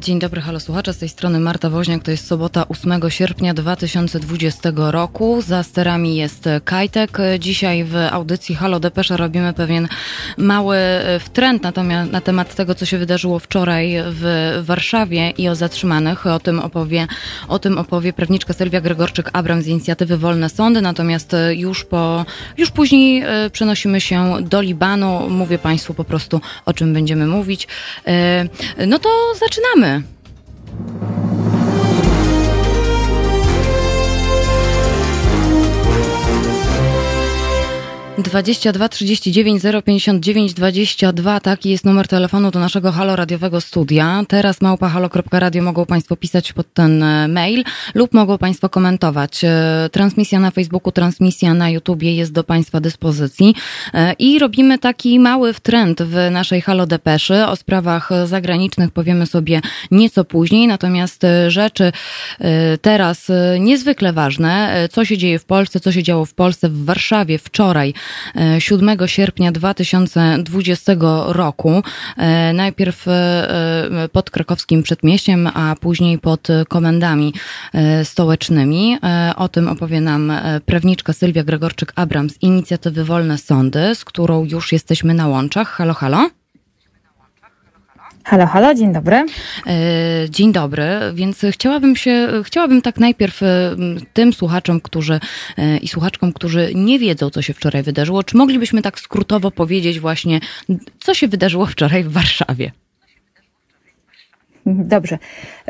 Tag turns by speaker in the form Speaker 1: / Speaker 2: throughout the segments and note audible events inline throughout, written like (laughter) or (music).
Speaker 1: Dzień dobry, halo słuchacze, z tej strony Marta Woźniak, to jest sobota 8 sierpnia 2020 roku. Za sterami jest Kajtek. Dzisiaj w audycji Halo Depesza robimy pewien mały e, wtręt natomiast na temat tego, co się wydarzyło wczoraj w Warszawie i o zatrzymanych. O tym opowie, o tym opowie prawniczka Sylwia Gregorczyk-Abram z inicjatywy Wolne Sądy, natomiast e, już po, już później e, przenosimy się do Libanu. Mówię Państwu po prostu, o czym będziemy mówić. No to zaczynamy. Zaczynamy! 22 39 059 22, taki jest numer telefonu do naszego halo radiowego studia. Teraz małpa halo.radio mogą Państwo pisać pod ten e, mail lub mogą Państwo komentować. E, transmisja na Facebooku, transmisja na YouTubie jest do Państwa dyspozycji e, i robimy taki mały wtrend w naszej halo depeszy. O sprawach zagranicznych powiemy sobie nieco później, natomiast rzeczy teraz niezwykle ważne. Co się dzieje w Polsce, co się działo w Polsce, w Warszawie wczoraj 7 sierpnia 2020 roku. E, najpierw e, pod krakowskim przedmieściem, a później pod komendami e, stołecznymi. O tym opowie nam prawniczka Sylwia Gregorczyk-Abram z inicjatywy Wolne Sądy, z którą już jesteśmy na łączach. Halo, halo.
Speaker 2: Halo, halo, dzień dobry. E,
Speaker 1: dzień dobry, więc chciałabym się, chciałabym tak najpierw e, tym słuchaczom, którzy e, i słuchaczkom, którzy nie wiedzą, co się wczoraj wydarzyło, czy moglibyśmy tak skrótowo powiedzieć właśnie, co się wydarzyło wczoraj w Warszawie?
Speaker 2: Dobrze.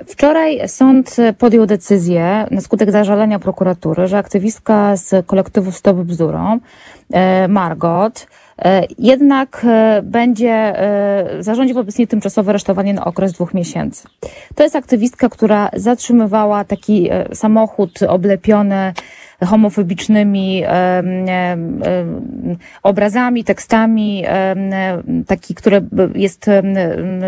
Speaker 2: Wczoraj sąd podjął decyzję na skutek zażalenia prokuratury, że aktywistka z kolektywu Stop Bzdurą, Margot, jednak e, będzie e, zarządzi wobec niej tymczasowe aresztowanie na okres dwóch miesięcy. To jest aktywistka, która zatrzymywała taki samochód oblepiony homofobicznymi obrazami, tekstami, taki, który jest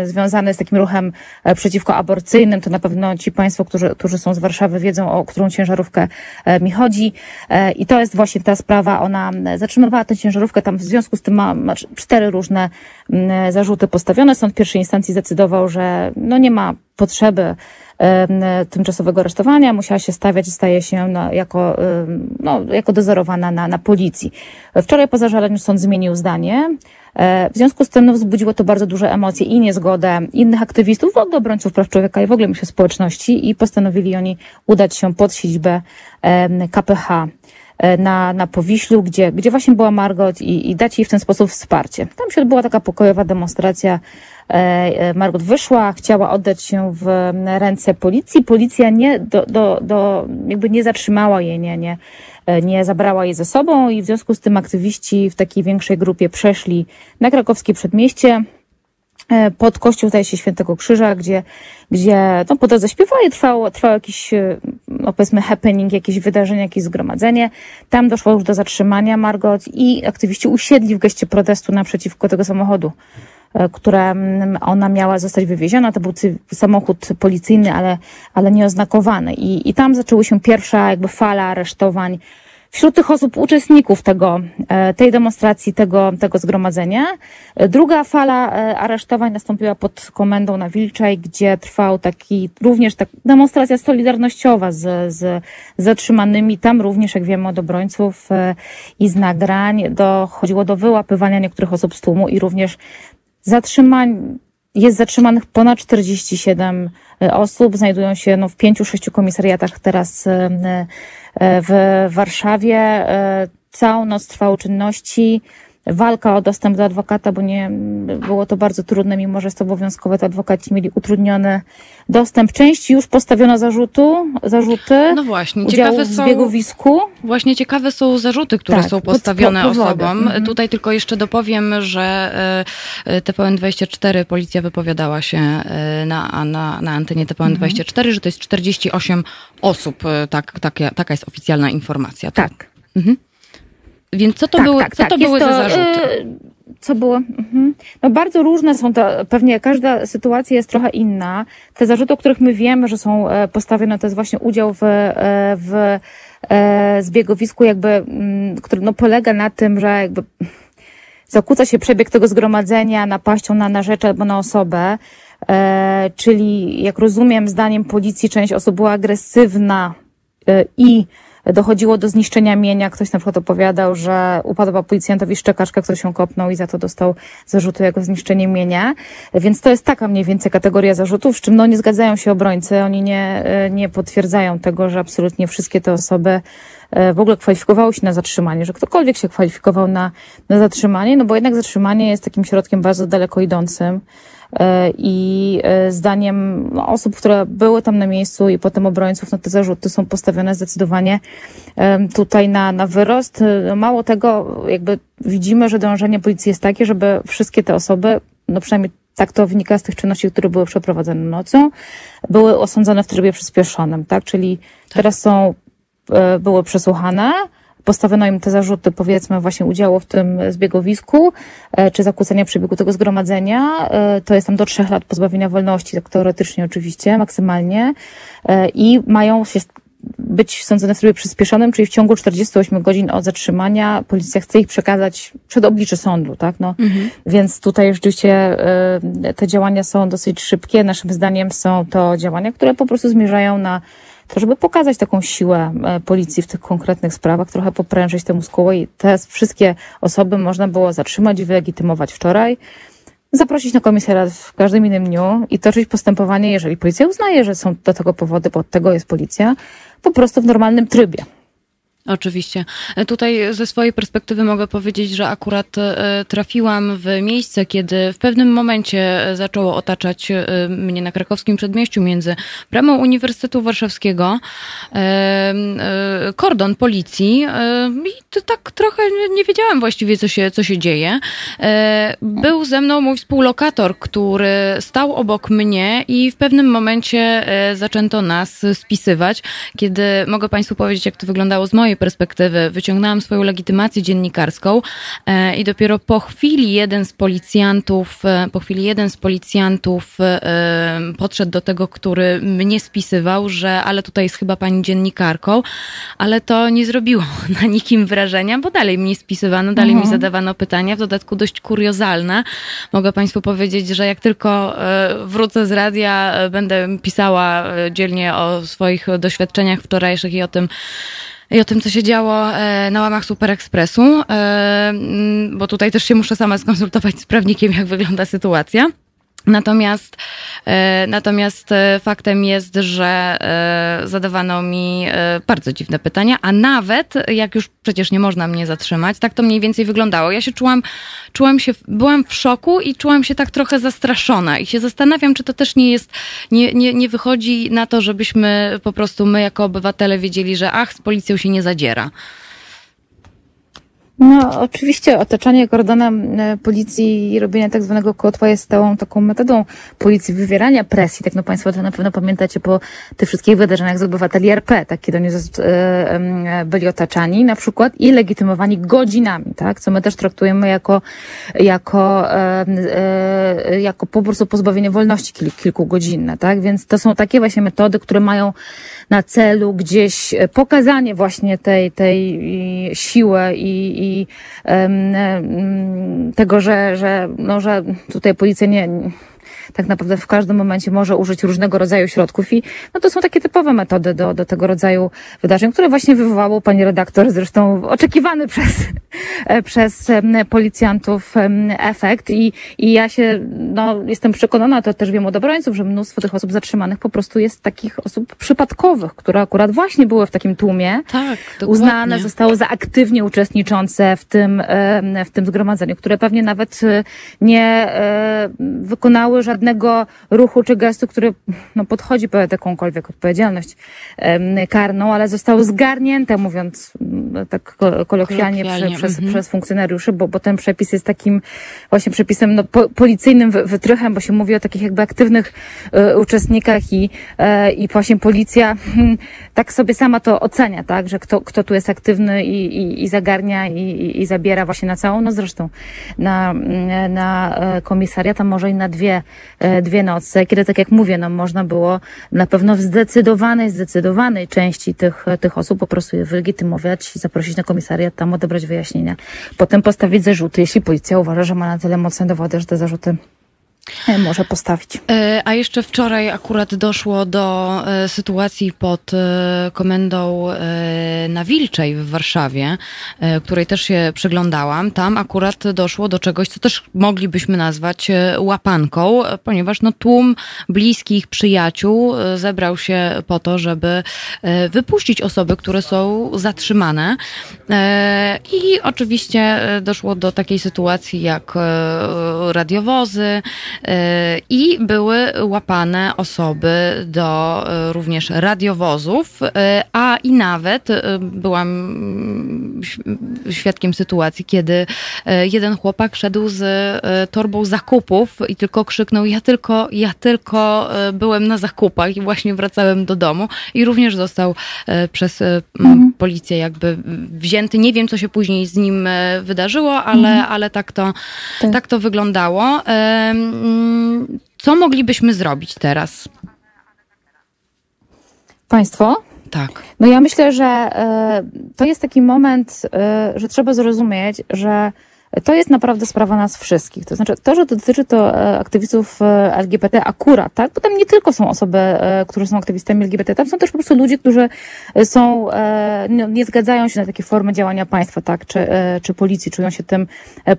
Speaker 2: związany z takim ruchem e, przeciwko aborcyjnym. To na pewno ci Państwo, którzy, którzy są z Warszawy, wiedzą, o którą ciężarówkę e, mi chodzi. E, I to jest właśnie ta sprawa. Ona zatrzymywała tę ciężarówkę, tam w związku z tym ma, ma cztery różne zarzuty postawione. Sąd pierwszej instancji zdecydował, że no nie ma potrzeby tymczasowego aresztowania, musiała się stawiać i staje się no, jako, no, jako dozorowana na, na policji. Wczoraj po zażaleniu sąd zmienił zdanie. E, w związku z tym no, wzbudziło to bardzo duże emocje i niezgodę innych aktywistów, w ogóle obrońców praw człowieka i w ogóle myślę społeczności i postanowili oni udać się pod siedzibę KPH e, na, na Powiślu, gdzie, gdzie właśnie była Margot i, i dać jej w ten sposób wsparcie. Tam się odbyła taka pokojowa demonstracja Margot wyszła, chciała oddać się w ręce policji. Policja nie, do, do, do, jakby nie zatrzymała jej, nie, nie, e, nie zabrała jej ze sobą i w związku z tym aktywiści w takiej większej grupie przeszli na krakowskie przedmieście pod kościół, zdaje się, Świętego Krzyża, gdzie, gdzie no, po drodze śpiewali, trwało, trwało jakiś, no, powiedzmy, happening, jakieś wydarzenie, jakieś zgromadzenie. Tam doszło już do zatrzymania Margot i aktywiści usiedli w geście protestu naprzeciwko tego samochodu E, które mm, ona miała zostać wywieziona. To był samochód policyjny, ale, ale nieoznakowany. I, I tam zaczęły się pierwsza jakby fala aresztowań wśród tych osób, uczestników tego, e, tej demonstracji, tego, tego zgromadzenia. E, druga fala aresztowań nastąpiła pod komendą na Wilczej, gdzie trwał taki również tak demonstracja solidarnościowa z, z zatrzymanymi. Tam również, jak wiemy od obrońców i z nagrań, dochodziło do wyłapywania niektórych osób z tłumu i również Zatrzymań, jest zatrzymanych ponad 47 e, osób. Znajdują się no, w pięciu, sześciu komisariatach teraz e, e, w Warszawie. Całą noc trwały czynności walka o dostęp do adwokata, bo nie było to bardzo trudne, mimo że jest to obowiązkowe, to adwokaci mieli utrudniony dostęp. Części już postawiono zarzutu, zarzuty.
Speaker 1: No właśnie, ciekawe są.
Speaker 2: W biegowisku.
Speaker 1: Właśnie ciekawe są zarzuty, które tak, są postawione pod, pod osobom. Mhm. Tutaj tylko jeszcze dopowiem, że e, TVN24, policja wypowiadała się e, na, na, na antenie TVN24, mhm. że to jest 48 osób. E, tak, tak, taka jest oficjalna informacja.
Speaker 2: Tak. tak. Mhm.
Speaker 1: Więc co to, tak, były, tak, co to tak. były to, za zarzuty? Y,
Speaker 2: co było? Mhm. No bardzo różne są to, pewnie każda sytuacja jest trochę inna. Te zarzuty, o których my wiemy, że są e, postawione, to jest właśnie udział w, e, w e, zbiegowisku jakby, mm, który no polega na tym, że jakby zakłóca się przebieg tego zgromadzenia napaścią na, na rzecz albo na osobę. czyli jak rozumiem, zdaniem policji część osób była agresywna i dochodziło do zniszczenia mienia. Ktoś na przykład opowiadał, że upadła policjantowi szczekaczka, ktoś się kopnął i za to dostał zarzutu jako zniszczenie mienia. Więc to jest taka mniej więcej kategoria zarzutów, z czym no nie zgadzają się obrońcy. Oni nie, nie potwierdzają tego, że absolutnie wszystkie te osoby e, w ogóle kwalifikowały się na zatrzymanie, że ktokolwiek się kwalifikował na, na zatrzymanie, no bo jednak zatrzymanie jest takim środkiem bardzo daleko idącym. E, I e, zdaniem no, osób, które były tam na miejscu i potem obrońców, no te zarzuty są postawione zdecydowanie tutaj na, na wyrost. E, mało tego, jakby widzimy, że dążenie policji jest takie, żeby wszystkie te osoby, no przynajmniej tak to wynika z tych czynności, które były przeprowadzone nocą, były osądzone w trybie przyspieszonym, tak? Czyli tak. teraz są, były przesłuchane, postawiono im te zarzuty, powiedzmy, właśnie udziału w tym zbiegowisku, e, czy zakłócenia przebiegu tego zgromadzenia, e, to jest tam do trzech lat pozbawienia wolności, tak teoretycznie oczywiście, maksymalnie, e, i mają się być sądzone w trybie przyspieszonym, czyli w ciągu 48 godzin od zatrzymania policja chce ich przekazać przed oblicze sądu, tak? No, mhm. Więc tutaj rzeczywiście te działania są dosyć szybkie. Naszym zdaniem są to działania, które po prostu zmierzają na to żeby pokazać taką siłę e, policji w tych konkretnych sprawach, trochę poprężyć temu muskuły i te wszystkie osoby można było zatrzymać i wylegitymować wczoraj, zaprosić na komisariat w każdym innym dniu i toczyć postępowanie, jeżeli policja uznaje, że są do tego powody, bo od tego jest policja, po prostu w normalnym trybie.
Speaker 1: Oczywiście. E, tutaj ze swojej perspektywy mogę powiedzieć, że akurat e, trafiłam w miejsce, kiedy w pewnym momencie zaczęło otaczać e, mnie na krakowskim przedmieściu między bramą Uniwersytetu Warszawskiego kordon policji i tak trochę nie wiedziałam właściwie, co się, co się dzieje. Był ze mną mój współlokator, który stał obok mnie i w pewnym momencie zaczęto nas spisywać, kiedy mogę Państwu powiedzieć, jak to wyglądało z mojej perspektywy wyciągnęłam swoją legitymację dziennikarską e, i dopiero po chwili jeden z policjantów, e, po chwili jeden z policjantów e, podszedł do tego, który mnie spisywał, że ale tutaj jest chyba pani dziennikarką, ale to nie zrobiło (laughs) na nikim wrażenia, bo dalej mnie spisywano, dalej mhm. mi zadawano pytania, w dodatku dość kuriozalne. Mogę Państwu powiedzieć, że jak tylko wrócę z radia, będę pisała dzielnie o swoich doświadczeniach wczorajszych i o tym, i o tym, co się działo e, na łamach Super Expressu, e, bo tutaj też się muszę sama skonsultować z prawnikiem, jak wygląda sytuacja. Natomiast, e, natomiast e, faktem jest, że e, zadawano mi bardzo dziwne pytania, a nawet jak już przecież nie można mnie zatrzymać, tak to mniej więcej wyglądało. Ja się czułam, czułam się, byłam w szoku i czułam się tak trochę zastraszona i się zastanawiam, czy to też nie jest, nie, nie, nie wychodzi na to, żebyśmy po prostu my jako obywatele wiedzieli, że ach, z policją się nie zadziera.
Speaker 2: No, oczywiście otaczanie kordonem e, policji i robienie tak zwanego kotła jest stałą taką metodą policji wywierania presji. Tak no Państwo to na pewno pamiętacie po tych wszystkich wydarzeniach z obywateli RP, tak, kiedy oni e, byli otaczani na przykład i legitymowani godzinami, tak, co my też traktujemy jako, jako, e, jako po prostu pozbawienie wolności kil, kilkugodzinne, tak, więc to są takie właśnie metody, które mają na celu gdzieś pokazanie właśnie tej, tej siły i, i i um, tego, że, że, no, że tutaj policja nie, tak naprawdę w każdym momencie może użyć różnego rodzaju środków i no to są takie typowe metody do, do tego rodzaju wydarzeń, które właśnie wywołało pani redaktor, zresztą oczekiwany (laughs) przez, przez policjantów efekt i, i ja się, no jestem przekonana, to też wiem od obrońców, że mnóstwo tych osób zatrzymanych po prostu jest takich osób przypadkowych, które akurat właśnie były w takim tłumie.
Speaker 1: Tak, dokładnie.
Speaker 2: Uznane zostały za aktywnie uczestniczące w tym, w tym zgromadzeniu, które pewnie nawet e, nie e, wykonały żadnych żadnego ruchu czy gestu, który no, podchodzi pod jakąkolwiek odpowiedzialność karną, ale zostało zgarnięte, mówiąc mm, tak kolokwialnie, kolokwialnie. Przy, przez, mhm. przez funkcjonariuszy, bo, bo ten przepis jest takim właśnie przepisem no, po, policyjnym wytrychem, bo się mówi o takich jakby aktywnych y, uczestnikach i, y, i właśnie policja y, tak sobie sama to ocenia, tak, że kto, kto tu jest aktywny i, i, i zagarnia i, i, i zabiera właśnie na całą, no zresztą na, na e, komisariat, a może i na dwie dwie noce, kiedy tak jak mówię, no można było na pewno w zdecydowanej, zdecydowanej części tych, tych osób po prostu je wylegitymować, zaprosić na komisariat, tam odebrać wyjaśnienia, potem postawić zarzuty, jeśli policja uważa, że ma na tyle mocne dowody, że te zarzuty może postawić.
Speaker 1: A jeszcze wczoraj akurat doszło do sytuacji pod komendą na Wilczej w Warszawie, której też się przyglądałam. Tam akurat doszło do czegoś, co też moglibyśmy nazwać łapanką, ponieważ no tłum bliskich przyjaciół zebrał się po to, żeby wypuścić osoby, które są zatrzymane. I oczywiście doszło do takiej sytuacji jak radiowozy, i były łapane osoby do e, również radiowozów, e, a i nawet byłam świadkiem sytuacji, kiedy jeden chłopak szedł z torbą zakupów i tylko krzyknął: Ja tylko, ja tylko byłem na zakupach i właśnie wracałem do domu. I również został przez mhm. policję jakby wzięty. Nie wiem, co się później z nim wydarzyło, ale, mhm. ale tak, to, tak. tak to wyglądało. Co moglibyśmy zrobić teraz?
Speaker 2: Państwo?
Speaker 1: Tak.
Speaker 2: No ja myślę, że y, to jest taki moment, y, że trzeba zrozumieć, że to jest naprawdę sprawa nas wszystkich. To znaczy, to, że dotyczy to e, aktywistów e, LGBT akurat, tak? Bo tam nie tylko są osoby, e, które są aktywistami LGBT, tam są też po prostu ludzie, którzy są, no, nie zgadzają się na takie formy działania państwa, tak? Czy, czy policji, czują się tym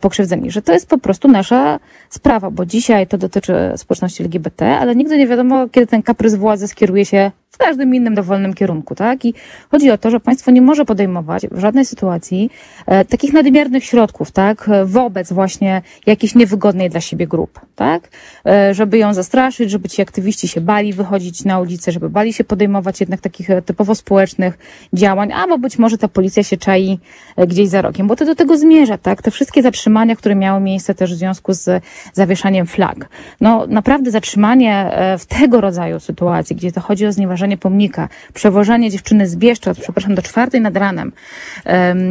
Speaker 2: pokrzywdzeni. Że to jest po prostu nasza sprawa, bo dzisiaj to dotyczy społeczności LGBT, ale nigdy nie wiadomo, kiedy ten kaprys władzy skieruje się każdym innym dowolnym kierunku, tak? I chodzi o to, że państwo nie może podejmować w żadnej sytuacji e, takich nadmiernych środków, tak? Wobec właśnie jakiejś niewygodnej dla siebie grupy, tak? E, żeby ją zastraszyć, żeby ci aktywiści się bali wychodzić na ulicę, żeby bali się podejmować jednak takich e, typowo społecznych działań, albo być może ta policja się czai e, gdzieś za rogiem, bo to do tego zmierza, tak? Te wszystkie zatrzymania, które miały miejsce też w związku z zawieszaniem flag. No, naprawdę zatrzymanie e, w tego rodzaju sytuacji, gdzie to chodzi o znieważenie pomnika, przewożenie dziewczyny z Bieszczad, przepraszam, do czwartej nad ranem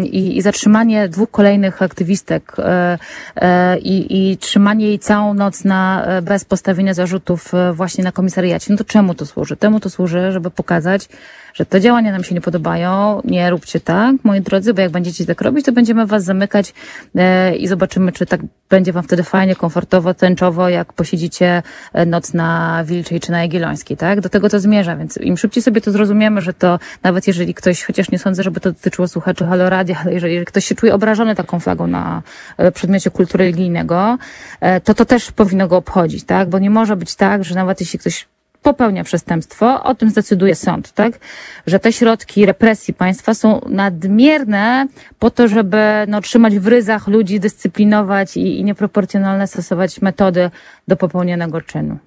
Speaker 2: i, i zatrzymanie dwóch kolejnych aktywistek e, e, i, trzymanie jej całą noc na, e, bez postawienia zarzutów właśnie na komisariacie. No to czemu to służy? Temu to służy, żeby pokazać, że te działania nam się nie podobają, nie róbcie tak, moi drodzy, bo jak będziecie tak robić, to będziemy was zamykać i zobaczymy, czy tak będzie wam wtedy fajnie, komfortowo, tęczowo, jak posiedzicie noc na Wilczej czy na Jagiellońskiej, tak? Do tego to zmierza, więc im szybciej sobie to zrozumiemy, że to nawet jeżeli ktoś, chociaż nie sądzę, żeby to dotyczyło słuchaczy Halo Radia, ale jeżeli ktoś się czuje obrażony taką flagą na e, przedmiocie kultury religijnego, to to też powinno go obchodzić, tak? Bo nie może być tak, że nawet jeśli ktoś popełnia przestępstwo, o tym zdecyduje sąd, tak? Że te środki represji państwa są nadmierne po to, żeby no, trzymać w ryzach ludzi, dyscyplinować i, i nieproporcjonalne stosować metody do popełnionego czynu.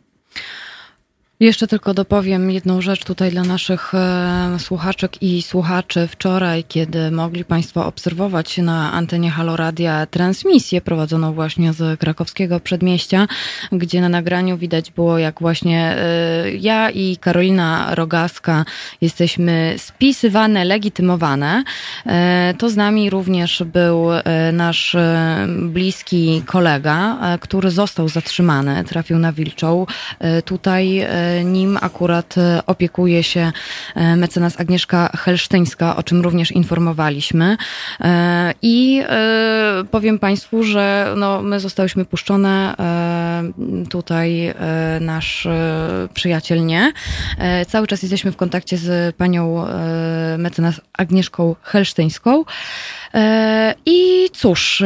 Speaker 1: Jeszcze tylko dopowiem jedną rzecz tutaj dla naszych e, słuchaczek i słuchaczy. Wczoraj, kiedy mogli Państwo obserwować na antenie Haloradia transmisję prowadzoną właśnie z krakowskiego przedmieścia, gdzie na nagraniu widać było, jak właśnie e, ja i Karolina Rogaska jesteśmy spisywane, legitymowane. E, to z nami również był nasz bliski kolega, który został zatrzymany, trafił na Wilczą. Tutaj nim akurat e, opiekuje się e, mecenas Agnieszka Helsztyńska, o czym również informowaliśmy. E, I powiem Państwu, że no, my zostałyśmy puszczone, tutaj nasz przyjaciel nie. Cały czas jesteśmy w kontakcie z panią mecenas Agnieszką Helsztyńską. E, I cóż,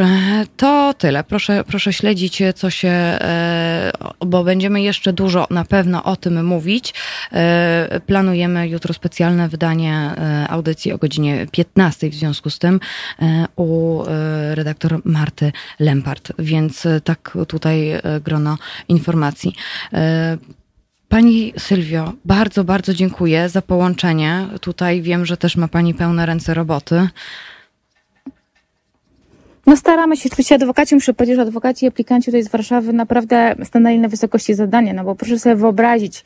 Speaker 1: to tyle. Proszę, proszę śledzić, co się, e, bo będziemy jeszcze dużo na pewno o tym mówić. E, planujemy jutro specjalne wydanie audycji o godzinie 15 w związku z tym u redaktor Marty Lempart, więc tak tutaj grono informacji. Pani Sylwio, bardzo, bardzo dziękuję za połączenie. Tutaj wiem, że też ma Pani pełne ręce roboty.
Speaker 2: No staramy się, oczywiście adwokaci, muszę powiedzieć, że adwokaci i aplikanci tutaj z Warszawy naprawdę stanęli na wysokości zadania, no bo proszę sobie wyobrazić,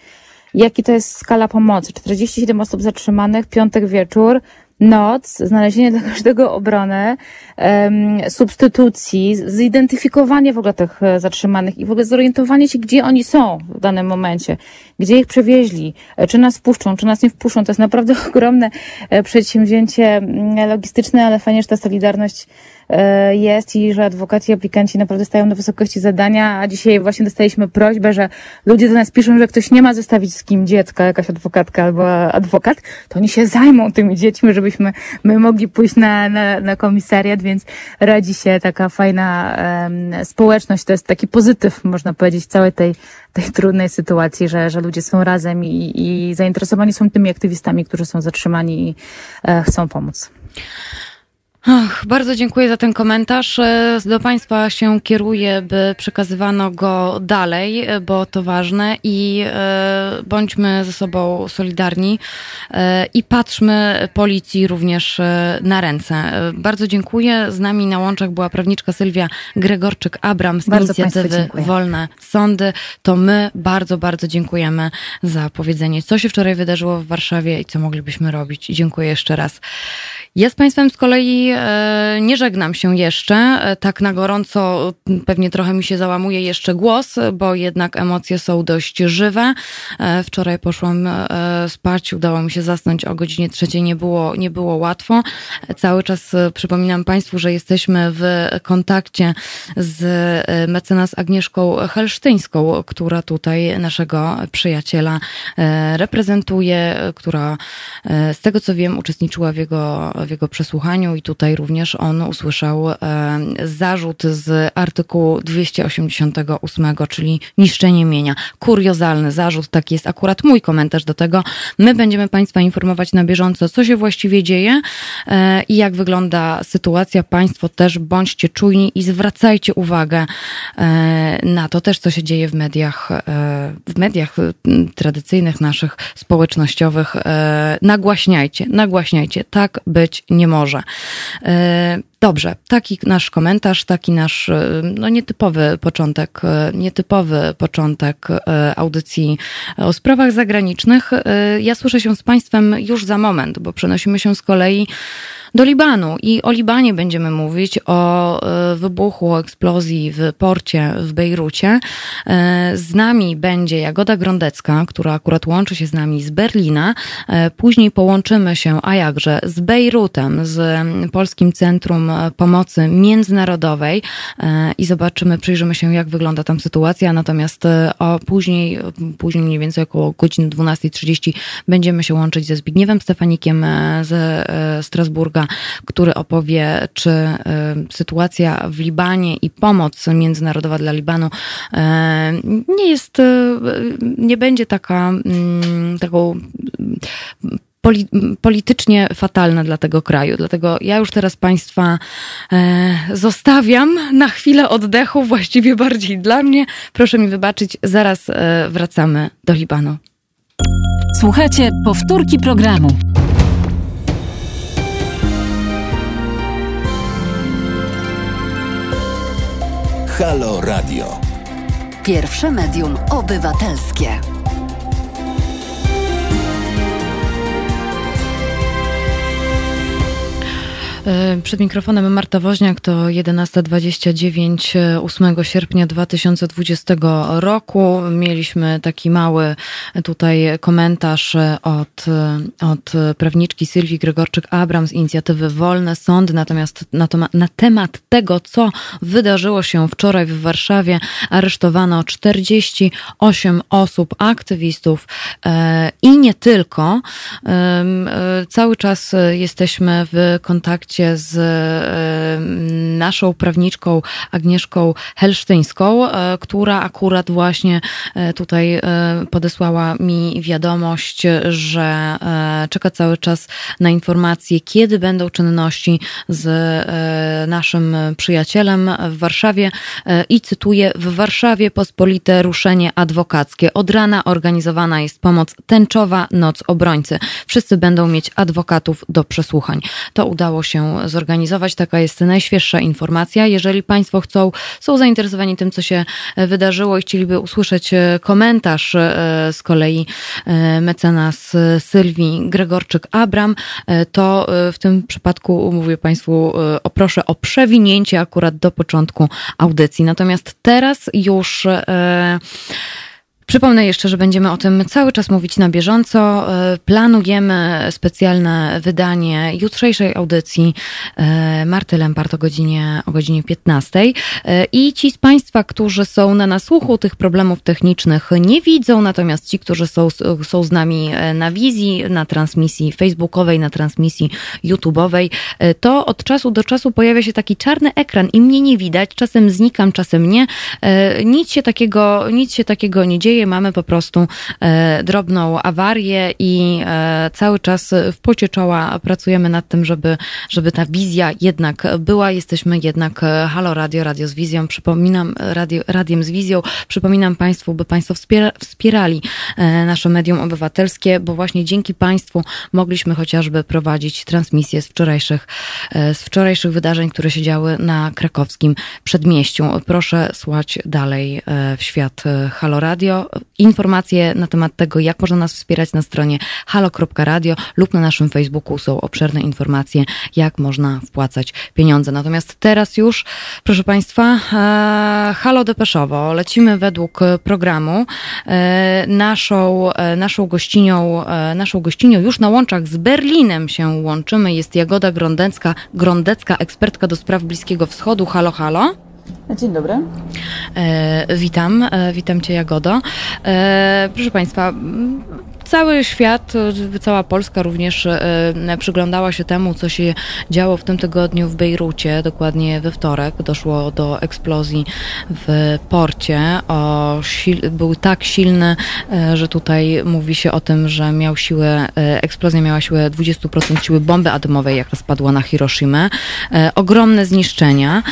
Speaker 2: jaki to jest skala pomocy. 47 osób zatrzymanych, piątek wieczór, noc, znalezienie dla każdego obrony, um, substytucji, zidentyfikowanie w ogóle tych e, zatrzymanych i w ogóle zorientowanie się, gdzie oni są w danym momencie, gdzie ich przewieźli, e, czy nas wpuszczą, czy nas nie wpuszczą. To jest naprawdę (laughs) ogromne e, przedsięwzięcie mm, logistyczne, ale fajnie, że ta solidarność jest i że adwokaci i aplikanci naprawdę stają na wysokości zadania, a dzisiaj właśnie dostaliśmy prośbę, że ludzie do nas piszą, że ktoś nie ma zostawić z kim dziecka, jakaś adwokatka albo adwokat, to oni się zajmą tymi dziećmi, żebyśmy my mogli pójść na, na, na komisariat, więc rodzi się taka fajna um, społeczność, to jest taki pozytyw, można powiedzieć, całej tej, tej trudnej sytuacji, że, że ludzie są razem i, i zainteresowani są tymi aktywistami, którzy są zatrzymani i e, chcą pomóc.
Speaker 1: Ach, bardzo dziękuję za ten komentarz. E, do Państwa się kieruję, by przekazywano go dalej, e, bo to ważne i e, bądźmy ze sobą solidarni i patrzmy policji również na ręce. Bardzo dziękuję. Z nami na łączach była prawniczka Sylwia Gregorczyk-Abram z bardzo inicjatywy Wolne Sądy. To my bardzo, bardzo dziękujemy za powiedzenie, co się wczoraj wydarzyło w Warszawie i co moglibyśmy robić. Dziękuję jeszcze raz. Ja z Państwem z kolei e, nie żegnam się jeszcze. E, tak na gorąco pewnie trochę mi się załamuje jeszcze głos, bo jednak emocje są dość żywe. E, wczoraj poszłam spać, udało mi się zasnąć o godzinie trzeciej, nie było, nie było łatwo. Cały czas przypominam Państwu, że jesteśmy w kontakcie z mecenas Agnieszką Helsztyńską, która tutaj naszego przyjaciela reprezentuje, która z tego co wiem uczestniczyła w jego w jego przesłuchaniu i tutaj również on usłyszał e, zarzut z artykułu 288, czyli niszczenie mienia. Kuriozalny zarzut, taki jest akurat mój komentarz do tego. My będziemy Państwa informować na bieżąco, co się właściwie dzieje e, i jak wygląda sytuacja. Państwo też bądźcie czujni i zwracajcie uwagę e, na to też, co się dzieje w mediach, w mediach tradycyjnych naszych, społecznościowych. Nagłaśniajcie, nagłaśniajcie. Tak być być nie może. E, dobrze, taki nasz komentarz, taki nasz e, no, nietypowy początek, e, nietypowy początek audycji o sprawach zagranicznych. Ja słyszę się z Państwem już za moment, bo przenosimy się z kolei do Libanu. I o Libanie będziemy mówić, o e, wybuchu, o eksplozji w porcie w Bejrucie. E, z nami będzie Jagoda Grondecka, która akurat łączy się z nami z Berlina. E, później połączymy się, a jakże, z Bejrutem, z Polskim Centrum Pomocy Międzynarodowej i zobaczymy, przyjrzymy się, jak wygląda tam sytuacja. Natomiast o później, później mniej więcej około godziny 12.30 będziemy się łączyć ze Zbigniewem Stefanikiem ze Strasburga który opowie, czy sytuacja w Libanie i pomoc międzynarodowa dla Libanu nie jest, nie będzie taka, mm, taką politycznie fatalna dla tego kraju. Dlatego ja już teraz Państwa e, zostawiam na chwilę oddechu, właściwie bardziej dla mnie. Proszę mi wybaczyć, zaraz e, wracamy do Libanu.
Speaker 3: Słuchajcie powtórki programu.
Speaker 4: Halo Radio. Pierwsze medium obywatelskie.
Speaker 1: Przed mikrofonem Marta Woźniak to 11.29 8 sierpnia 2020 roku. Mieliśmy taki mały tutaj komentarz od, od prawniczki Sylwii Gregorczyk-Abram z inicjatywy Wolne Sądy, natomiast na, to, na temat tego, co wydarzyło się wczoraj w Warszawie, aresztowano 48 osób, aktywistów e, i nie tylko. E, cały czas jesteśmy w kontakcie kontakcie z e, naszą prawniczką Agnieszką Helsztyńską, e, która akurat właśnie e, tutaj podesłała mi wiadomość, że czeka cały czas na informacje, kiedy będą czynności z naszym przyjacielem w Warszawie i cytuję, w Warszawie pospolite ruszenie adwokackie. Od rana organizowana jest pomoc tęczowa Noc Obrońcy. Wszyscy będą mieć adwokatów do przesłuchań. To udało się zorganizować. Taka jest najświeższa informacja. Jeżeli Państwo chcą, są zainteresowani tym, co się e, wydarzyło i chcieliby usłyszeć e, komentarz e, z kolei mecenas Sylwii Gregorczyk-Abram, to w tym przypadku mówię Państwu, proszę o przewinięcie akurat do początku audycji. Natomiast teraz już Przypomnę jeszcze, że będziemy o tym cały czas mówić na bieżąco. E, planujemy specjalne wydanie jutrzejszej audycji e, Marty Lempart o godzinie, o godzinie 15. E, I ci z Państwa, którzy są na nasłuchu tych problemów technicznych nie widzą, natomiast ci, którzy są, są z nami na wizji, na transmisji facebookowej, na transmisji YouTube'owej, to od czasu do czasu pojawia się taki czarny ekran i mnie nie widać. Czasem znikam, czasem nie. Nic się takiego, nic się takiego nie dzieje Mamy po prostu e, drobną awarię i e, cały czas w pocie czoła pracujemy nad tym, żeby, żeby ta wizja jednak była. Jesteśmy jednak e, Halo Radio, Radio z Wizją. Przypominam, radio, Radiem z Wizją. Przypominam Państwu, by Państwo wspiera, wspierali nasze medium obywatelskie, bo właśnie dzięki Państwu mogliśmy chociażby prowadzić transmisję z wczorajszych, z wczorajszych wydarzeń, które się działy na krakowskim przedmieściu. Proszę słuchać dalej w świat Halo Radio informacje na temat tego, jak można nas wspierać na stronie halo.radio lub na naszym Facebooku są obszerne informacje, jak można wpłacać pieniądze. Natomiast teraz już, proszę Państwa, e, Halo Depeszowo. Lecimy według programu. E, naszą, e, naszą gościnią, naszą gościnią już na łączach z Berlinem się łączymy. Jest Jagoda Grondecka, Grondecka, ekspertka do spraw Bliskiego Wschodu. Halo, halo.
Speaker 5: Dzień dobry.
Speaker 1: E, witam, e, witam Cię Jagodo. E, proszę Państwa, cały świat, cała Polska również e, przyglądała się temu, co się działo w tym tygodniu w Bejrucie, dokładnie we wtorek. Doszło do eksplozji w porcie. O, był tak silny, e, że tutaj mówi się o tym, że miał siłę, e, eksplozja miała siłę 20% siły bomby atomowej, jak spadła na Hiroshima. Ogromne zniszczenia,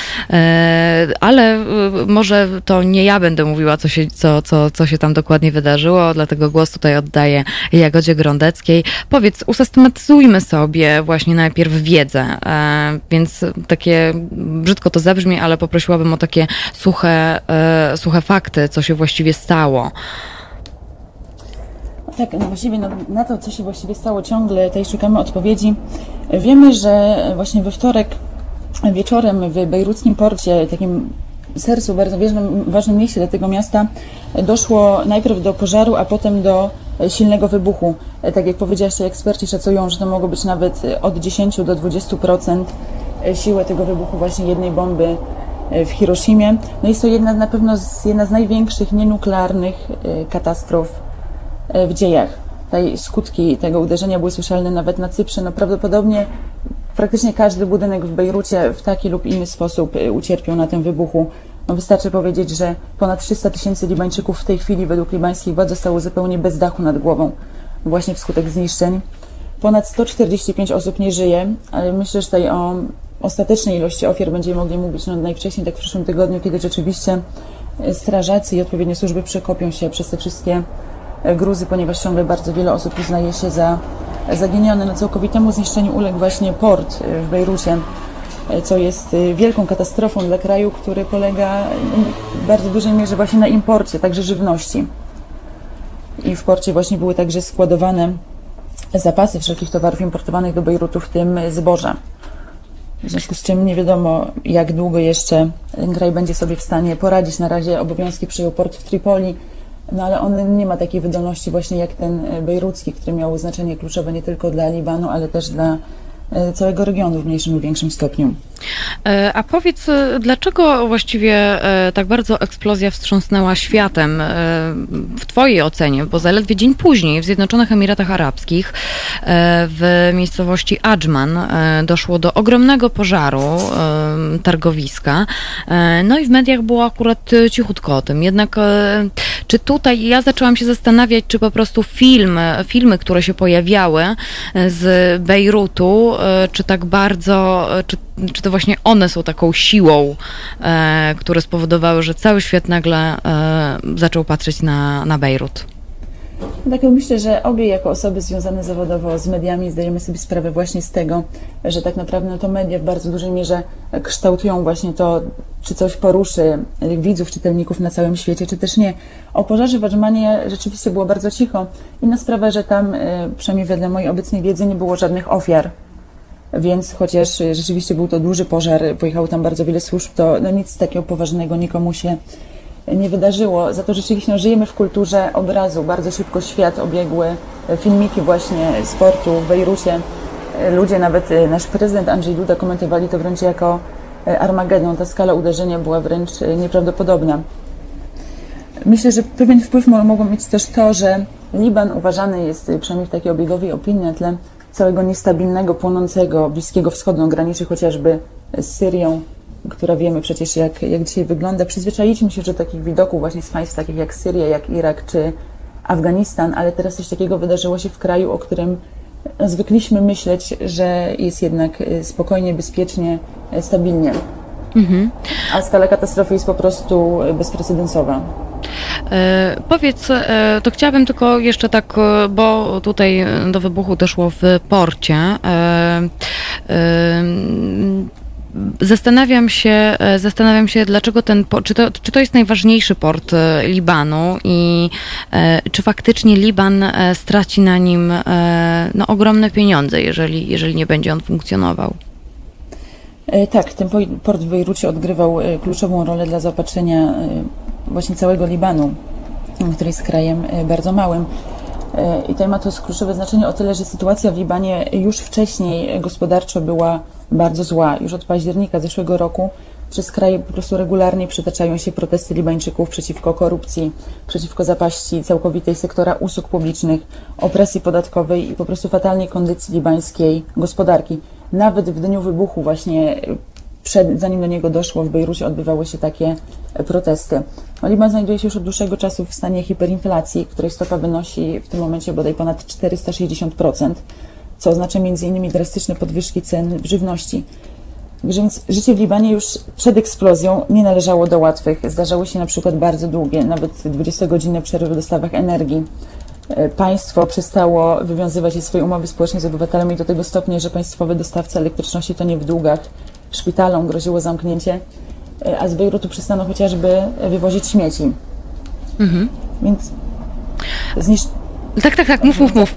Speaker 1: ale może to nie ja będę mówiła, co się, co, co, co się tam dokładnie wydarzyło, dlatego głos tutaj oddaję Jagodzie Grondeckiej. Powiedz, usystematyzujmy sobie właśnie najpierw wiedzę, e, więc takie, brzydko to zabrzmi, ale poprosiłabym o takie suche, e, suche fakty, co się właściwie stało.
Speaker 5: Tak, no właściwie na, na to, co się właściwie stało, ciągle tutaj szukamy odpowiedzi. Wiemy, że właśnie we wtorek wieczorem w bejruckim porcie, takim sercu, bardzo ważnym, ważnym mieście dla tego miasta, doszło najpierw do pożaru, a potem do silnego wybuchu. Tak jak powiedziałaś, eksperci szacują, że to mogło być nawet od 10 do 20% siły tego wybuchu właśnie jednej bomby w Hiroshimie. No jest to jedna na pewno z, jedna z największych nienuklearnych e, katastrof e, w dziejach. Tutaj skutki tego uderzenia były słyszalne nawet na Cyprze. No prawdopodobnie praktycznie każdy budynek w Bejrucie w taki lub inny sposób e, ucierpiał na tym wybuchu. No wystarczy powiedzieć, że ponad 300 tysięcy Libańczyków w tej chwili według libańskich władz zostało zupełnie bez dachu nad głową właśnie wskutek zniszczeń. Ponad 145 osób nie żyje, ale myślę, że tutaj o ostatecznej ilości ofiar będziemy mogli mówić no najwcześniej tak w przyszłym tygodniu, kiedy rzeczywiście strażacy i odpowiednie służby przekopią się przez te wszystkie gruzy, ponieważ ciągle bardzo wiele osób uznaje się za zaginione. No całkowitemu zniszczeniu uległ właśnie port w Bejrucie, co jest wielką katastrofą dla kraju, który polega w bardzo dużej mierze właśnie na imporcie, także żywności. I w porcie właśnie były także składowane zapasy wszelkich towarów importowanych do Bejrutu, w tym zboża. W związku z czym nie wiadomo, jak długo jeszcze ten kraj będzie sobie w stanie poradzić. Na razie obowiązki przyjął port w Tripoli, no ale on nie ma takiej wydolności właśnie jak ten bejrucki, który miał znaczenie kluczowe nie tylko dla Libanu, ale też dla E, całego regionu w mniejszym lub większym stopniu.
Speaker 1: E, a powiedz, e, dlaczego właściwie tak bardzo eksplozja wstrząsnęła światem w Twojej ocenie? Bo zaledwie dzień później w Zjednoczonych Emiratach Arabskich w miejscowości Adżman doszło do ogromnego pożaru targowiska. No i w mediach było akurat cichutko o tym. Jednak czy tutaj ja zaczęłam się zastanawiać, czy po prostu filmy, filmy, które się pojawiały z Bejrutu, E, czy tak bardzo, e, czy, czy to właśnie one są taką siłą, e, które spowodowały, że cały świat nagle zaczął patrzeć na, na Bejrut?
Speaker 5: Tak, myślę, że obie jako osoby związane zawodowo z mediami zdajemy sobie sprawę właśnie z tego, że tak naprawdę no to media w bardzo dużej mierze kształtują właśnie to, czy coś poruszy widzów, czytelników na całym świecie, czy też nie. O pożarze w Adżmanie rzeczywiście było bardzo cicho. Inna sprawa, że tam, przynajmniej wedle mojej obecnej wiedzy, nie było żadnych ofiar więc chociaż rzeczywiście był to duży pożar, pojechało tam bardzo wiele służb, to no nic takiego poważnego nikomu się nie wydarzyło. Za to rzeczywiście no, żyjemy w kulturze obrazu. Bardzo szybko świat obiegły filmiki właśnie sportu w Bejrucie. Ludzie, nawet nasz prezydent Andrzej Duda komentowali to wręcz jako Armagedon. Ta skala uderzenia była wręcz nieprawdopodobna. Myślę, że pewien wpływ mogło mieć też to, że Liban uważany jest, przynajmniej w takiej obiegowej opinii, na tle całego niestabilnego, płonącego Bliskiego Wschodu, graniczy chociażby z Syrią, która wiemy przecież jak, jak dzisiaj wygląda. Przyzwyczailiśmy się do takich widoków właśnie z państw takich jak Syria, jak Irak czy Afganistan, ale teraz coś takiego wydarzyło się w kraju, o którym zwykliśmy myśleć, że jest jednak spokojnie, bezpiecznie, stabilnie. Mhm. A skala katastrofy jest po prostu bezprecedensowa.
Speaker 1: E, powiedz, e, to chciałabym tylko jeszcze tak, e, bo tutaj do wybuchu doszło w porcie. Zastanawiam się, zastanawiam się, dlaczego ten port, czy to, czy to jest najważniejszy port Libanu i czy faktycznie Liban straci na nim no, ogromne pieniądze, jeżeli, jeżeli nie będzie on funkcjonował.
Speaker 5: Tak, ten port w Bejrucie odgrywał kluczową rolę dla zaopatrzenia właśnie całego Libanu, który jest krajem e, bardzo małym. E, I tutaj ma to kluczowe znaczenie o tyle, że sytuacja w Libanie już wcześniej gospodarczo była bardzo zła. Już od października zeszłego roku przez kraj po prostu regularnie przytaczają się protesty Libańczyków przeciwko korupcji, przeciwko zapaści całkowitej sektora usług publicznych, opresji podatkowej i po prostu fatalnej kondycji libańskiej gospodarki. Nawet w dniu wybuchu właśnie przed, zanim do niego doszło, w Bejrucie odbywały się takie protesty. Liban znajduje się już od dłuższego czasu w stanie hiperinflacji, której stopa wynosi w tym momencie bodaj ponad 460%, co oznacza m.in. drastyczne podwyżki cen żywności. Więc życie w Libanie już przed eksplozją nie należało do łatwych. Zdarzały się na przykład bardzo długie, nawet 20-godzinne przerwy w dostawach energii. E, państwo przestało wywiązywać się swoje umowy społeczne z obywatelami do tego stopnia, że państwowy dostawca elektryczności to nie w długach szpitalom groziło zamknięcie, e, a z Bejrutu przestano chociażby wywozić śmieci. Mhm. Więc
Speaker 1: zniszcz... Tak, tak, tak, mów, mów, mów.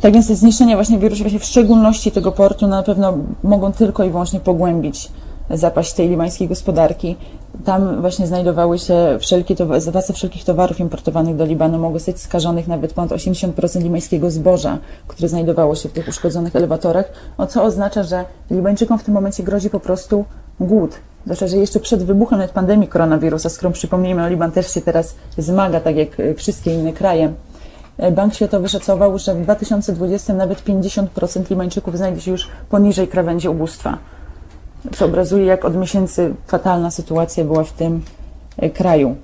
Speaker 5: Tak więc te zniszczenia właśnie w Bejrucie, właśnie w szczególności tego portu na pewno mogą tylko i wyłącznie pogłębić zapaść tej libańskiej gospodarki. Tam właśnie znajdowały się wszelkie zapasy wszelkich towarów importowanych do Libanu. Mogło zostać skażonych nawet ponad 80% libańskiego zboża, które znajdowało się w tych uszkodzonych elewatorach, o co oznacza, że Libańczykom w tym momencie grozi po prostu głód. Zwłaszcza, że jeszcze przed wybuchem nawet pandemii koronawirusa, z którą przypomnijmy, no Liban też się teraz zmaga, tak jak wszystkie inne kraje. Bank Światowy szacował, że w 2020 nawet 50% Libańczyków znajdzie się już poniżej krawędzi ubóstwa co obrazuje, jak od miesięcy fatalna sytuacja była w tym e, kraju.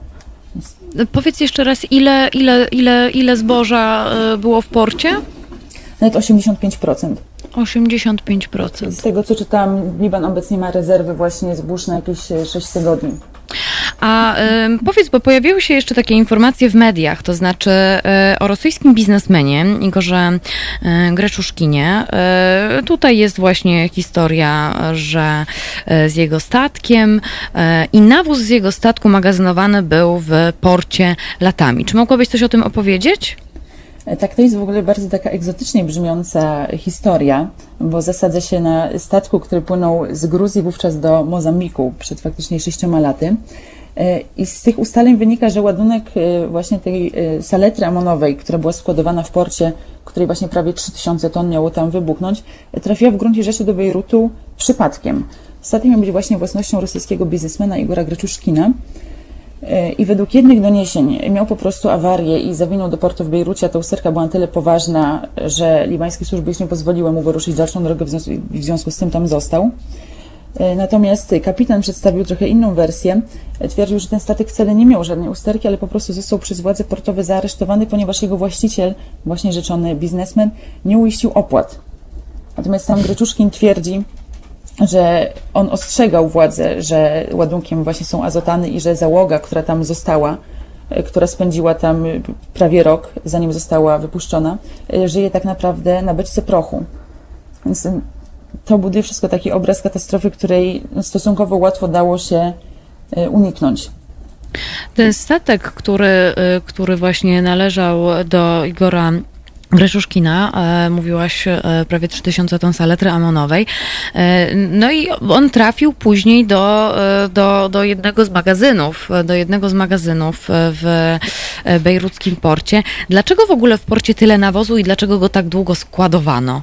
Speaker 1: Powiedz jeszcze raz, ile, ile, ile, ile zboża e, było w porcie?
Speaker 5: Nawet 85%.
Speaker 1: 85%.
Speaker 5: Z tego co czytałam, Liban obecnie ma rezerwy właśnie zbóż na jakieś 6 tygodni.
Speaker 1: A y, powiedz, bo pojawiły się jeszcze takie informacje w mediach, to znaczy y, o rosyjskim biznesmenie Igorze y, Greczuszkinie. Y, tutaj jest właśnie historia, że z jego statkiem i nawóz z jego statku magazynowany był w porcie latami. Czy mogłabyś coś o tym opowiedzieć?
Speaker 5: Tak, to jest w ogóle bardzo taka egzotycznie brzmiąca historia, bo zasadza się na statku, który płynął z Gruzji wówczas do Mozambiku przed faktycznie sześcioma laty. E, I z tych ustaleń wynika, że ładunek e, właśnie tej e, saletry amonowej, która była składowana w porcie, której właśnie prawie 3000 ton miało tam wybuchnąć, trafiła w gruncie rzeczy do Bejrutu przypadkiem. Statek miał być właśnie własnością rosyjskiego biznesmena Igora Greczuszkina. I według jednych doniesień miał po prostu awarię i zawinął do portu w Bejrucie, a ta usterka była na tyle poważna, że libańskie służby już nie pozwoliły mu wyruszyć dalszą drogę, w związku z tym tam został. E, natomiast kapitan przedstawił trochę inną wersję. E, twierdził, że ten statek wcale nie miał żadnej usterki, ale po prostu został przez władze portowe zaaresztowany, ponieważ jego właściciel, właśnie rzeczony biznesmen, nie uiścił opłat. Natomiast sam Greczuszkin twierdzi, że on ostrzegał władzę, że ładunkiem właśnie są azotany i że załoga, która tam została, e, która spędziła tam prawie rok, zanim została wypuszczona, żyje tak naprawdę na beczce prochu. Więc to buduje wszystko taki obraz katastrofy, której stosunkowo łatwo dało się e, uniknąć.
Speaker 1: Ten statek, który, e, który właśnie należał do Igora Greszuszkina, e, mówiłaś e, prawie 3000 ton saletry amonowej. E, no i on trafił później do, e, do, do jednego z magazynów, do jednego z magazynów w bejruckim porcie. Dlaczego w ogóle w porcie tyle nawozu i dlaczego go tak długo składowano?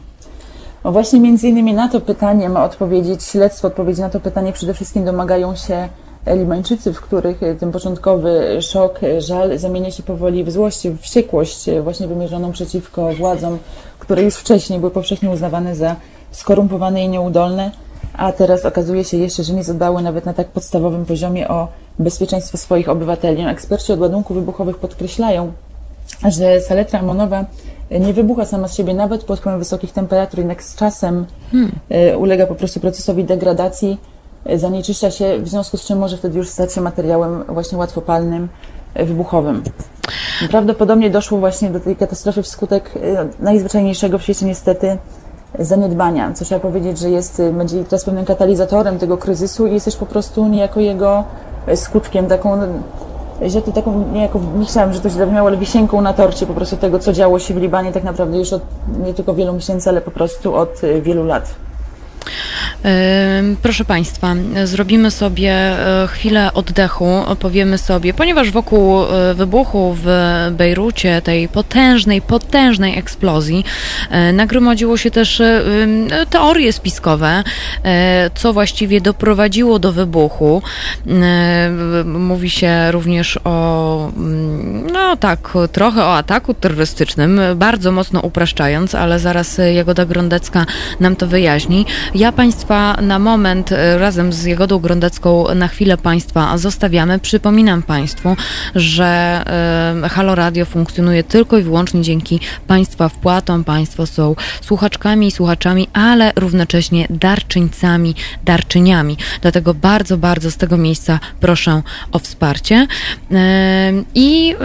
Speaker 5: No właśnie między innymi na to pytanie ma odpowiedzieć śledztwo, odpowiedzi na to pytanie przede wszystkim domagają się Libańczycy, w których ten początkowy szok, żal zamienia się powoli w złość, w wściekłość właśnie wymierzoną przeciwko władzom, które już wcześniej były powszechnie uznawane za skorumpowane i nieudolne, a teraz okazuje się jeszcze, że nie zadbały nawet na tak podstawowym poziomie o bezpieczeństwo swoich obywateli. No, eksperci od ładunków wybuchowych podkreślają, że saletra amonowa nie wybucha sama z siebie nawet pod wpływem wysokich temperatur, jednak z czasem hmm. ulega po prostu procesowi degradacji, e, zanieczyszcza się, w związku z czym może wtedy już stać się materiałem właśnie łatwopalnym, e, wybuchowym. Prawdopodobnie doszło właśnie do tej katastrofy wskutek najzwyczajniejszego w świecie niestety zaniedbania, co trzeba powiedzieć, że jest, będzie teraz pewnym katalizatorem tego kryzysu i jest też po prostu niejako jego skutkiem, taką to taką, niejako, nie chciałam, że to źle brzmiało, ale wisienką na torcie po prostu tego, co działo się w Libanie tak naprawdę już od nie tylko wielu miesięcy, ale po prostu od y, wielu lat.
Speaker 1: Proszę Państwa, zrobimy sobie e, chwilę oddechu, powiemy sobie, ponieważ wokół e, wybuchu w Bejrucie, tej potężnej, potężnej eksplozji, e, nagromadziło się też teorie spiskowe, co właściwie doprowadziło do wybuchu. Mówi się również o, mm, no tak, trochę o ataku terrorystycznym, bardzo mocno upraszczając, ale zaraz Jagoda Grondecka nam to wyjaśni. Ja Państwa na moment e, razem z Jagodą Grondecką na chwilę Państwa zostawiamy. Przypominam Państwu, że y, Halo Radio funkcjonuje tylko i wyłącznie dzięki Państwa wpłatom. Państwo są słuchaczkami i słuchaczami, ale równocześnie darczyńcami, darczyniami. Dlatego bardzo, bardzo z tego miejsca proszę o wsparcie. Y, I,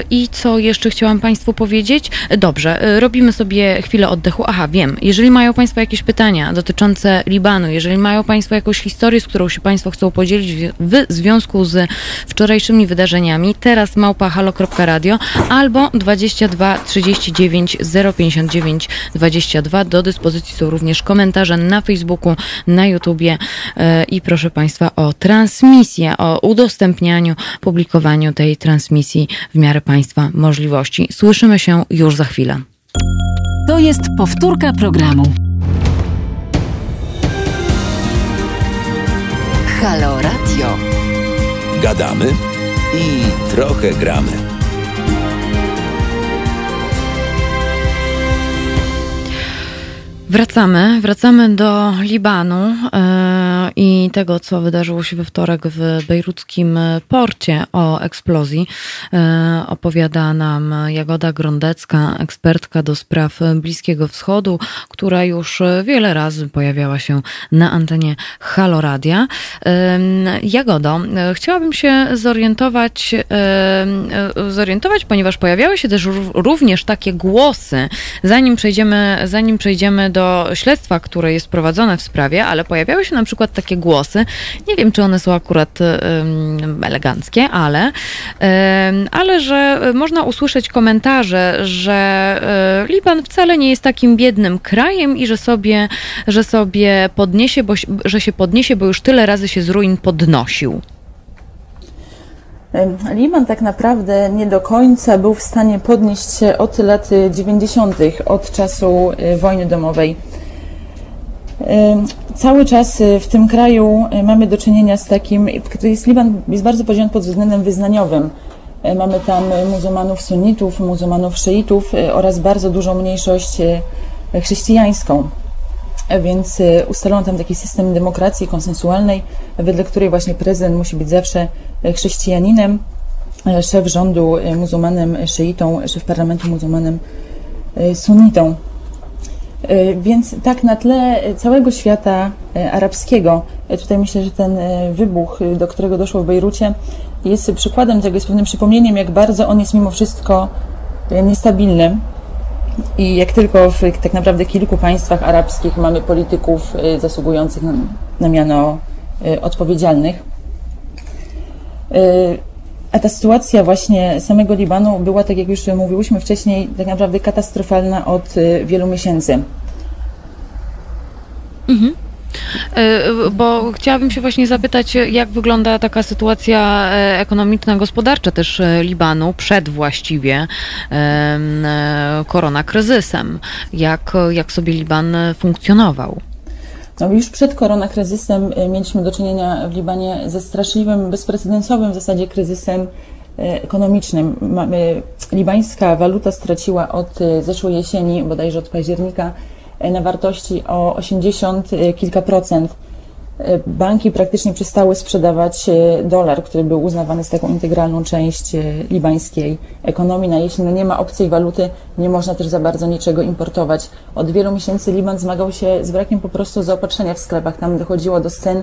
Speaker 1: y, I co jeszcze chciałam Państwu powiedzieć? Dobrze, robimy sobie chwilę oddechu. Aha, wiem. Jeżeli mają Państwo jakieś pytania dotyczące Libanu, jeżeli mają Państwo jakąś historię, z którą się Państwo chcą podzielić w związku z wczorajszymi wydarzeniami, teraz małpa halo.radio albo 22 39 059 22. Do dyspozycji są również komentarze na Facebooku, na YouTubie e, i proszę Państwa o transmisję, o udostępnianiu, publikowaniu tej transmisji w miarę Państwa możliwości. Słyszymy się już za chwilę.
Speaker 3: To jest powtórka programu.
Speaker 4: Halo Radio. Gadamy i trochę gramy.
Speaker 1: Wracamy, wracamy do Libanu e, i tego, co wydarzyło się we wtorek w bejruckim porcie o eksplozji. E, opowiada nam Jagoda Grondecka, ekspertka do spraw Bliskiego Wschodu, która już wiele razy pojawiała się na antenie Halo Radia. E, Jagodo, chciałabym się zorientować, zorientować, ponieważ pojawiały się też również takie głosy, zanim przejdziemy, zanim przejdziemy do śledztwa, które jest prowadzone w sprawie, ale pojawiały się na przykład takie głosy, nie wiem, czy one są akurat um, eleganckie, ale, um, ale że można usłyszeć komentarze, że um, Liban wcale nie jest takim biednym krajem i że sobie, że sobie podniesie, bo, że się podniesie, bo już tyle razy się z ruin podnosił.
Speaker 5: Liban tak naprawdę nie do końca był w stanie podnieść się od lat 90., od czasu y, wojny domowej. Cały czas y, w tym kraju y, mamy do czynienia z takim, jest Liban jest bardzo podzielony pod względem wyznaniowym. Mamy tam muzułmanów sunnitów, muzułmanów szyitów oraz bardzo dużą mniejszość chrześcijańską. Więc ustalono tam taki system demokracji konsensualnej, wedle której właśnie prezydent musi być zawsze chrześcijaninem, szef rządu muzułmanem szyitą, szef parlamentu muzułmanem sunnitą. Więc tak na tle całego świata arabskiego, tutaj myślę, że ten wybuch, do którego doszło w Bejrucie, jest przykładem tego, jest pewnym przypomnieniem, jak bardzo on jest mimo wszystko niestabilny. I jak tylko w tak naprawdę kilku państwach arabskich mamy polityków zasługujących na miano odpowiedzialnych, a ta sytuacja właśnie samego Libanu była, tak jak już mówiłyśmy wcześniej, tak naprawdę katastrofalna od wielu miesięcy.
Speaker 1: Mhm. E, bo chciałabym się właśnie zapytać, jak wygląda taka sytuacja e, ekonomiczna, gospodarcza też e, Libanu przed właściwie koronakryzysem. Jak, jak sobie Liban funkcjonował?
Speaker 5: No już przed koronakryzysem mieliśmy do czynienia w Libanie ze straszliwym, bezprecedensowym w zasadzie kryzysem ekonomicznym. Libańska waluta straciła od zeszłej jesieni, bodajże od października, E, na wartości o 80 e, kilka procent. E, banki praktycznie przestały sprzedawać dolar, który był uznawany za taką integralną część libańskiej ekonomii. Na jeśli no nie ma obcej waluty, nie można też za bardzo niczego importować. Od wielu miesięcy Liban zmagał się z brakiem po prostu zaopatrzenia w sklepach. Tam dochodziło do scen,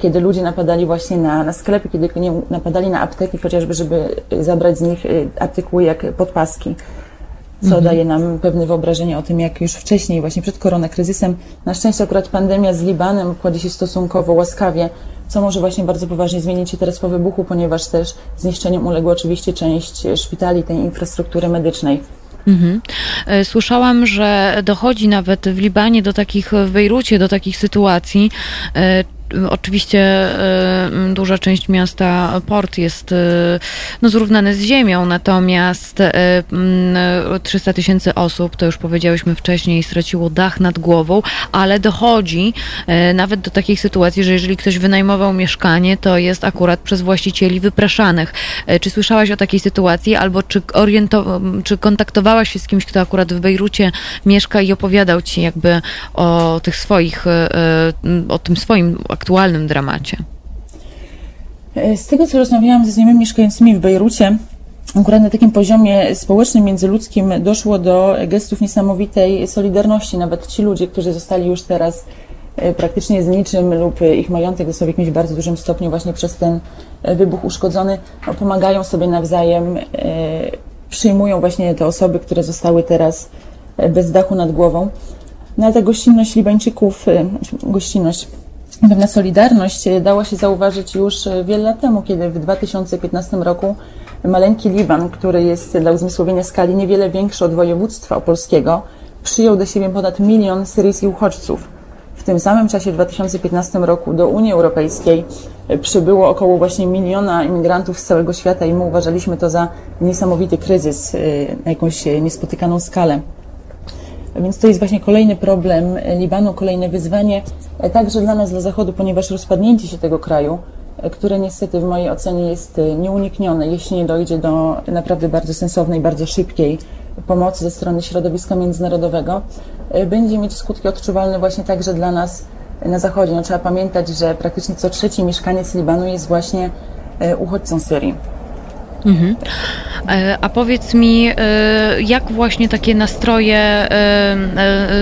Speaker 5: kiedy ludzie napadali właśnie na, na sklepy, kiedy napadali na apteki, chociażby, żeby zabrać z nich artykuły jak podpaski co mhm. daje nam pewne wyobrażenie o tym, jak już wcześniej, właśnie przed koronakryzysem, na szczęście akurat pandemia z Libanem obchodzi się stosunkowo łaskawie, co może właśnie bardzo poważnie zmienić się teraz po wybuchu, ponieważ też zniszczeniem uległa oczywiście część szpitali, tej infrastruktury medycznej. Mhm.
Speaker 1: E, słyszałam, że dochodzi nawet w Libanie do takich, w Bejrucie do takich sytuacji, e, Oczywiście e, duża część miasta port jest e, no, zrównany z ziemią, natomiast 300 e, tysięcy osób, to już powiedziałyśmy wcześniej, straciło dach nad głową, ale dochodzi nawet do takich sytuacji, że jeżeli ktoś wynajmował mieszkanie, to jest akurat przez właścicieli wypraszanych. Czy słyszałaś o takiej sytuacji, albo czy, oriento- czy kontaktowałaś się z kimś, kto akurat w Bejrucie mieszka i opowiadał ci jakby o tych swoich, o tym swoim dramacie?
Speaker 5: E, z tego, co rozmawiałam ze znajomymi mieszkającymi w Bejrucie, akurat na takim poziomie społecznym, międzyludzkim doszło do gestów niesamowitej solidarności. Nawet ci ludzie, którzy zostali już teraz e, praktycznie z niczym lub ich majątek został w jakimś bardzo dużym stopniu właśnie przez ten e, wybuch uszkodzony, no, pomagają sobie nawzajem, przyjmują właśnie te osoby, które zostały teraz bez dachu nad głową. No ale ta gościnność Libańczyków, gościnność, Pewna solidarność dała się zauważyć już e, wiele lat temu, kiedy w 2015 roku maleńki Liban, który jest dla uzmysłowienia skali niewiele większy od województwa opolskiego, przyjął do siebie ponad milion syryjskich uchodźców. W tym samym czasie, w 2015 roku, do Unii Europejskiej e, przybyło około właśnie miliona imigrantów z całego świata i my uważaliśmy to za niesamowity kryzys e, na jakąś niespotykaną skalę. Więc to jest właśnie kolejny problem Libanu, kolejne wyzwanie, e, także dla nas, dla Zachodu, ponieważ rozpadnięcie się tego kraju, e, które niestety w mojej ocenie jest e, nieuniknione, jeśli nie dojdzie do naprawdę bardzo sensownej, bardzo szybkiej pomocy ze strony środowiska międzynarodowego, będzie mieć skutki odczuwalne właśnie także dla nas na Zachodzie. No, trzeba pamiętać, że praktycznie co trzeci mieszkaniec Libanu jest właśnie uchodźcą Syrii. Mhm.
Speaker 1: E, a powiedz mi, e, jak właśnie takie nastroje e,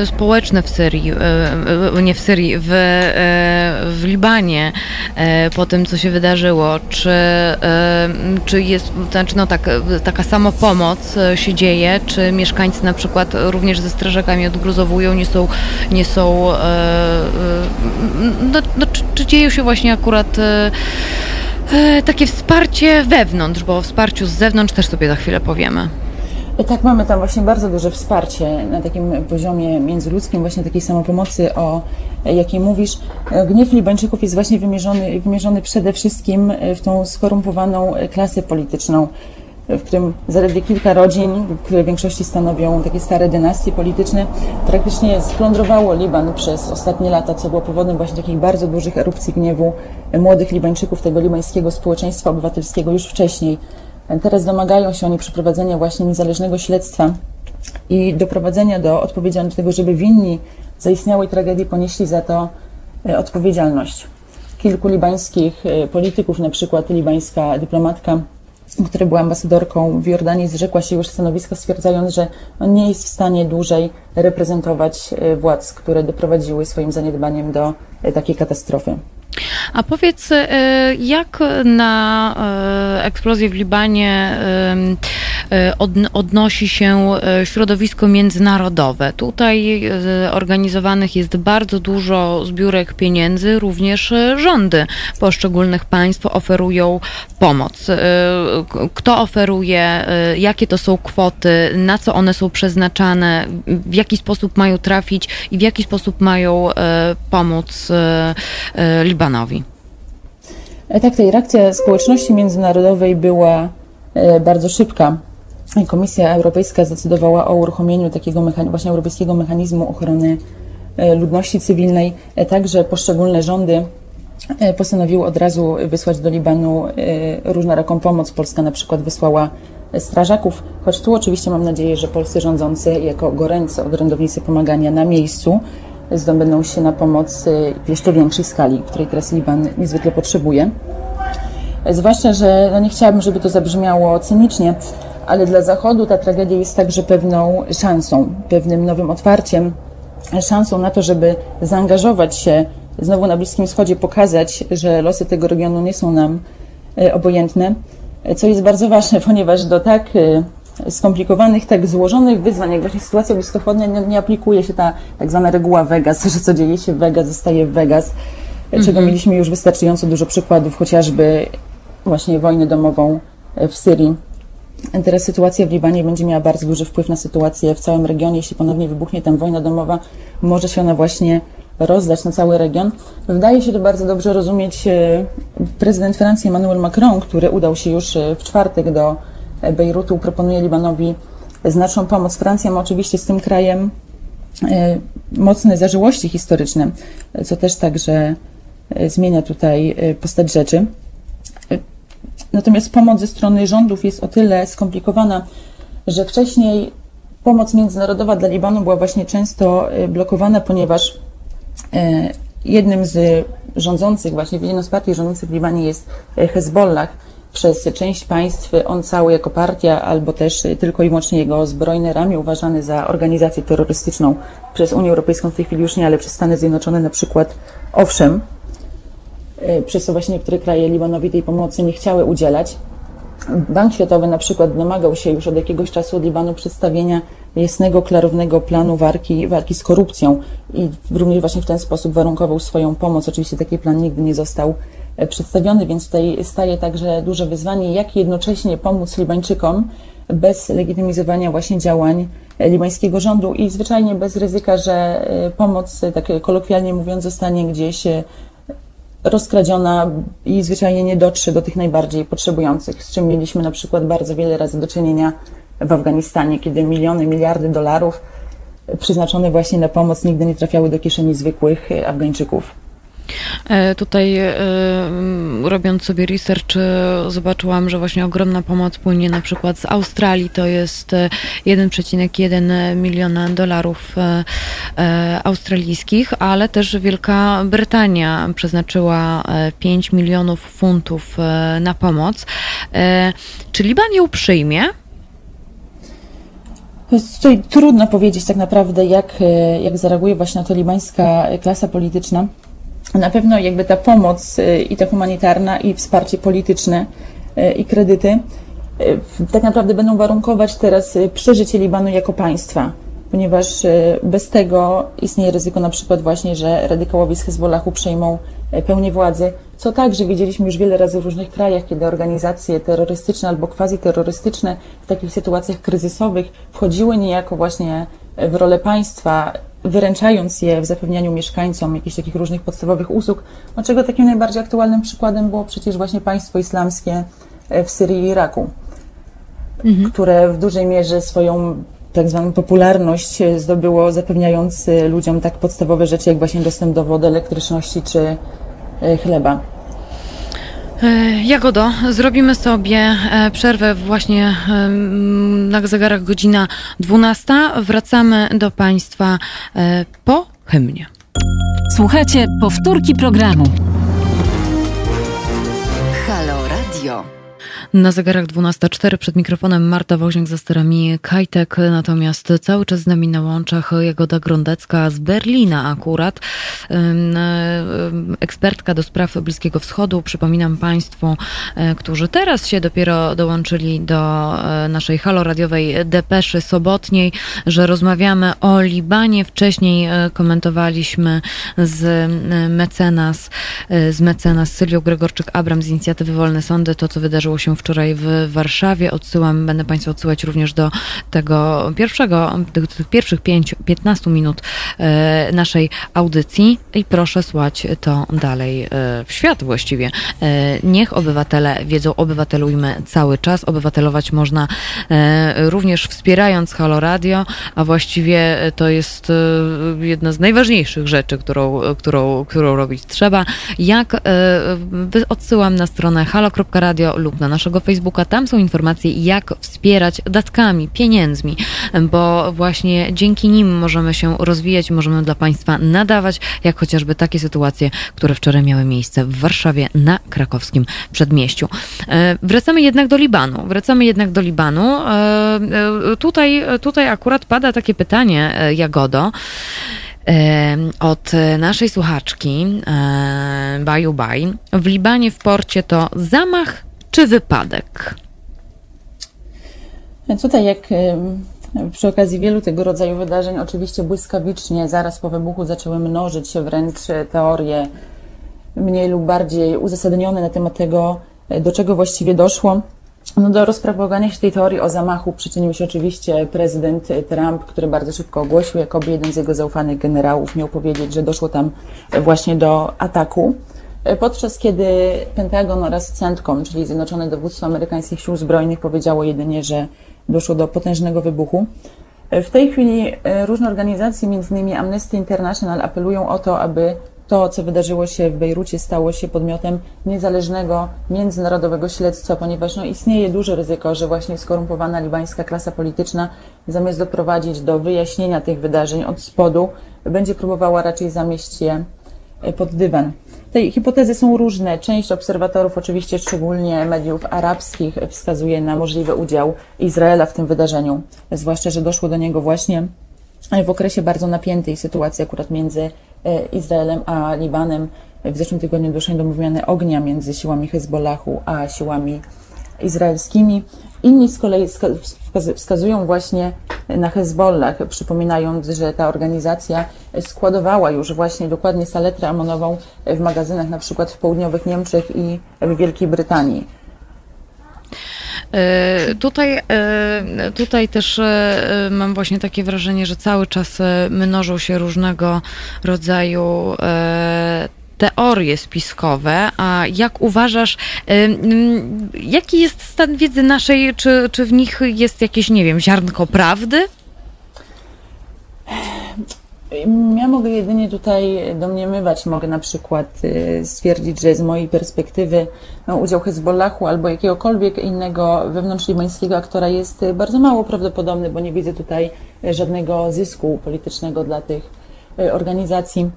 Speaker 1: społeczne w Syrii, nie w Syrii, w, w Libanie po tym, co się wydarzyło, czy, czy jest, znaczy no tak, taka samopomoc się dzieje, czy mieszkańcy na przykład również ze strażakami odgruzowują, nie są, nie są no, no czy, czy dzieją się właśnie akurat takie wsparcie wewnątrz, bo o wsparciu z zewnątrz też sobie za chwilę powiemy.
Speaker 5: I tak, mamy tam właśnie bardzo duże wsparcie na takim poziomie międzyludzkim, właśnie takiej samopomocy, o jakiej mówisz. Gniew Libańczyków jest właśnie wymierzony, wymierzony przede wszystkim w tą skorumpowaną klasę polityczną, w którym zaledwie kilka rodzin, które w większości stanowią takie stare dynastie polityczne, praktycznie splądrowało Liban przez ostatnie lata, co było powodem właśnie takich bardzo dużych erupcji gniewu młodych Libańczyków, tego libańskiego społeczeństwa obywatelskiego już wcześniej. Teraz domagają się oni przeprowadzenia właśnie niezależnego śledztwa i doprowadzenia do odpowiedzialności, do tego, żeby winni zaistniałej tragedii ponieśli za to e, odpowiedzialność. Kilku libańskich e, polityków, na przykład libańska dyplomatka która była ambasadorką w Jordanii, zrzekła się już stanowiska, stwierdzając, że nie jest w stanie dłużej reprezentować e, władz, które doprowadziły swoim zaniedbaniem do e, takiej katastrofy.
Speaker 1: A powiedz, e, jak na eksplozję w Libanie odnosi się środowisko międzynarodowe. Tutaj organizowanych jest bardzo dużo zbiórek pieniędzy, również rządy poszczególnych państw oferują pomoc. Kto oferuje, jakie to są kwoty, na co one są przeznaczane, w jaki sposób mają trafić i w jaki sposób mają pomóc Libanowi?
Speaker 5: E, tak, tej reakcja społeczności międzynarodowej była e, bardzo szybka. Komisja Europejska zdecydowała o uruchomieniu takiego właśnie europejskiego mechanizmu ochrony e, ludności cywilnej. Także poszczególne rządy postanowiły od razu wysłać do Libanu różnoraką pomoc. Polska na przykład wysłała strażaków, choć tu oczywiście mam nadzieję, że polscy rządzący jako goręcy orędownicy pomagania na miejscu zdobędą się na pomoc w jeszcze większej skali, której teraz Liban niezwykle potrzebuje. Zwłaszcza, że no nie chciałabym, żeby to zabrzmiało cynicznie, ale dla Zachodu ta tragedia jest także pewną szansą, pewnym nowym otwarciem, szansą na to, żeby zaangażować się znowu na Bliskim Wschodzie, pokazać, że losy tego regionu nie są nam e, obojętne, co jest bardzo ważne, (laughs) ponieważ do tak e, skomplikowanych, tak złożonych wyzwań, jak właśnie sytuacja bliskowschodnia, nie, nie aplikuje się ta tak zwana reguła Vegas, (laughs) że co dzieje się w Vegas, zostaje w Vegas, czego mhm. mieliśmy już wystarczająco dużo przykładów, chociażby właśnie wojnę domową w Syrii. Teraz sytuacja w Libanie będzie miała bardzo duży wpływ na sytuację w całym regionie. Jeśli ponownie wybuchnie tam wojna domowa, może się ona właśnie rozdać na cały region. Wydaje się to bardzo dobrze rozumieć e, prezydent Francji Emmanuel Macron, który udał się już e, w czwartek do Bejrutu proponuje Libanowi znaczną pomoc. Francja ma oczywiście z tym krajem e, mocne zażyłości historyczne, co też także e, zmienia tutaj e, postać rzeczy. Natomiast pomoc ze strony rządów jest o tyle skomplikowana, że wcześniej pomoc międzynarodowa dla Libanu była właśnie często blokowana, ponieważ jednym z rządzących, właśnie jedną z partii rządzących w Libanie jest Hezbollah, przez część państw on cały jako partia, albo też tylko i wyłącznie jego zbrojne ramię uważany za organizację terrorystyczną przez Unię Europejską w tej chwili już nie, ale przez Stany Zjednoczone na przykład owszem, e, przez co właśnie niektóre kraje Libanowi tej pomocy nie chciały udzielać. Bank Światowy na przykład domagał się już od jakiegoś czasu od Libanu przedstawienia jasnego, klarownego planu walki, walki z korupcją i również właśnie w ten sposób warunkował swoją pomoc. Oczywiście taki plan nigdy nie został przedstawiony, więc tutaj staje także duże wyzwanie, jak jednocześnie pomóc Libańczykom bez legitymizowania właśnie działań libańskiego rządu i zwyczajnie bez ryzyka, że e, pomoc, tak kolokwialnie mówiąc, zostanie gdzieś e, rozkradziona i zwyczajnie nie dotrze do tych najbardziej potrzebujących, z czym mieliśmy na przykład bardzo wiele razy do czynienia w Afganistanie, kiedy miliony, miliardy dolarów przeznaczone właśnie na pomoc nigdy nie trafiały do kieszeni zwykłych Afgańczyków.
Speaker 1: E, tutaj e, robiąc sobie research e, zobaczyłam, że właśnie ogromna pomoc płynie na przykład z Australii, to jest 1,1 miliona dolarów australijskich, ale też Wielka Brytania przeznaczyła 5 milionów funtów na pomoc. Czy Liban ją przyjmie?
Speaker 5: Tutaj trudno powiedzieć tak naprawdę, jak, jak zareaguje właśnie na to libańska klasa polityczna na pewno jakby ta pomoc y, i ta humanitarna, i wsparcie polityczne, y, i kredyty y, tak naprawdę będą warunkować teraz przeżycie Libanu jako państwa, ponieważ bez tego istnieje ryzyko na przykład właśnie, że radykałowie z Hezbollahu przejmą pełnię władzy, co także widzieliśmy już wiele razy w różnych krajach, kiedy organizacje terrorystyczne albo quasi-terrorystyczne w takich sytuacjach kryzysowych wchodziły niejako właśnie w rolę państwa wyręczając je w zapewnianiu mieszkańcom jakichś takich różnych podstawowych usług, no czego takim najbardziej aktualnym przykładem było przecież właśnie państwo islamskie e, w Syrii i Iraku, mhm. które w dużej mierze swoją tak zwaną popularność e, zdobyło zapewniając e, ludziom tak podstawowe rzeczy jak właśnie dostęp do wody, elektryczności czy chleba.
Speaker 1: E, Jagodo, zrobimy sobie e, przerwę właśnie na zegarach godzina 12. Wracamy do Państwa e, po hymnie.
Speaker 3: Słuchajcie powtórki programu.
Speaker 4: Halo Radio.
Speaker 1: Na zegarach 12.04 przed mikrofonem Marta Woźniak za sterami Kajtek, natomiast cały czas z nami na łączach Jagoda Grondecka z Berlina akurat, ekspertka do spraw Bliskiego Wschodu. Przypominam Państwu, e, którzy teraz się dopiero dołączyli do e, naszej haloradiowej depeszy sobotniej, że rozmawiamy o Libanie. Wcześniej e, komentowaliśmy z mecenas, z mecenas Sylią Gregorczyk-Abram z inicjatywy Wolne Sądy to, co wydarzyło się wczoraj w Warszawie. Odsyłam, będę Państwa odsyłać również do tego pierwszego, tych, tych pierwszych 5, 15 minut e, naszej audycji i proszę słuchać to dalej e, w świat właściwie. E, niech obywatele wiedzą, obywatelujmy cały czas. Obywatelować można również wspierając Halo Radio, a właściwie to jest jedna z najważniejszych rzeczy, którą, którą, którą robić trzeba. Jak odsyłam na stronę halo.radio lub na naszego Facebooka. Tam są informacje, jak wspierać datkami, pieniędzmi, bo właśnie dzięki nim możemy się rozwijać, możemy dla Państwa nadawać, jak chociażby takie sytuacje, które wczoraj miały miejsce w Warszawie na krakowskim przedmieściu. E, wracamy jednak do Libanu. Wracamy jednak do Libanu. E, e, tutaj, tutaj akurat pada takie pytanie, Jagodo od naszej słuchaczki Baju Baj. W Libanie w porcie to zamach czy wypadek?
Speaker 5: Tutaj, jak przy okazji wielu tego rodzaju wydarzeń, oczywiście błyskawicznie, zaraz po wybuchu zaczęły mnożyć się wręcz teorie mniej lub bardziej uzasadnione na temat tego, do czego właściwie doszło. No do rozpropagania się tej teorii o zamachu przyczynił się oczywiście prezydent Trump, który bardzo szybko ogłosił, jakoby jeden z jego zaufanych generałów miał powiedzieć, że doszło tam właśnie do ataku. Podczas kiedy Pentagon oraz CENTCOM, czyli Zjednoczone Dowództwo Amerykańskich Sił Zbrojnych, powiedziało jedynie, że doszło do potężnego wybuchu. W tej chwili e, różne organizacje, m.in. Amnesty International, apelują o to, aby to, co wydarzyło się w Bejrucie, stało się podmiotem niezależnego, międzynarodowego śledztwa, ponieważ no, istnieje duże ryzyko, że właśnie skorumpowana libańska klasa polityczna, zamiast doprowadzić do wyjaśnienia tych wydarzeń od spodu, będzie próbowała raczej zamieść je e, pod dywan. Te hipotezy są różne. Część obserwatorów, oczywiście szczególnie mediów arabskich, wskazuje na możliwy udział Izraela w tym wydarzeniu, zwłaszcza, że doszło do niego właśnie w okresie bardzo napiętej sytuacji akurat między e, Izraelem a Libanem. W zeszłym tygodniu doszło do wymiany ognia między siłami Hezbollahu a siłami izraelskimi. Inni z kolei wskazują właśnie na Hezbollah, przypominając, że ta organizacja składowała już właśnie dokładnie saletrę amonową w magazynach na przykład w południowych Niemczech i w Wielkiej Brytanii.
Speaker 1: E, tutaj, e, tutaj też e, mam właśnie takie wrażenie, że cały czas mnożą się różnego rodzaju teorie spiskowe, a jak uważasz, jaki jest stan wiedzy naszej, czy, czy w nich jest jakieś, nie wiem, ziarnko prawdy?
Speaker 5: Ja mogę jedynie tutaj domniemywać, mogę na przykład y, stwierdzić, że z mojej perspektywy no, udział Hezbollahu albo jakiegokolwiek innego wewnątrzlibańskiego aktora jest bardzo mało prawdopodobny, bo nie widzę tutaj żadnego zysku politycznego dla tych y, organizacji.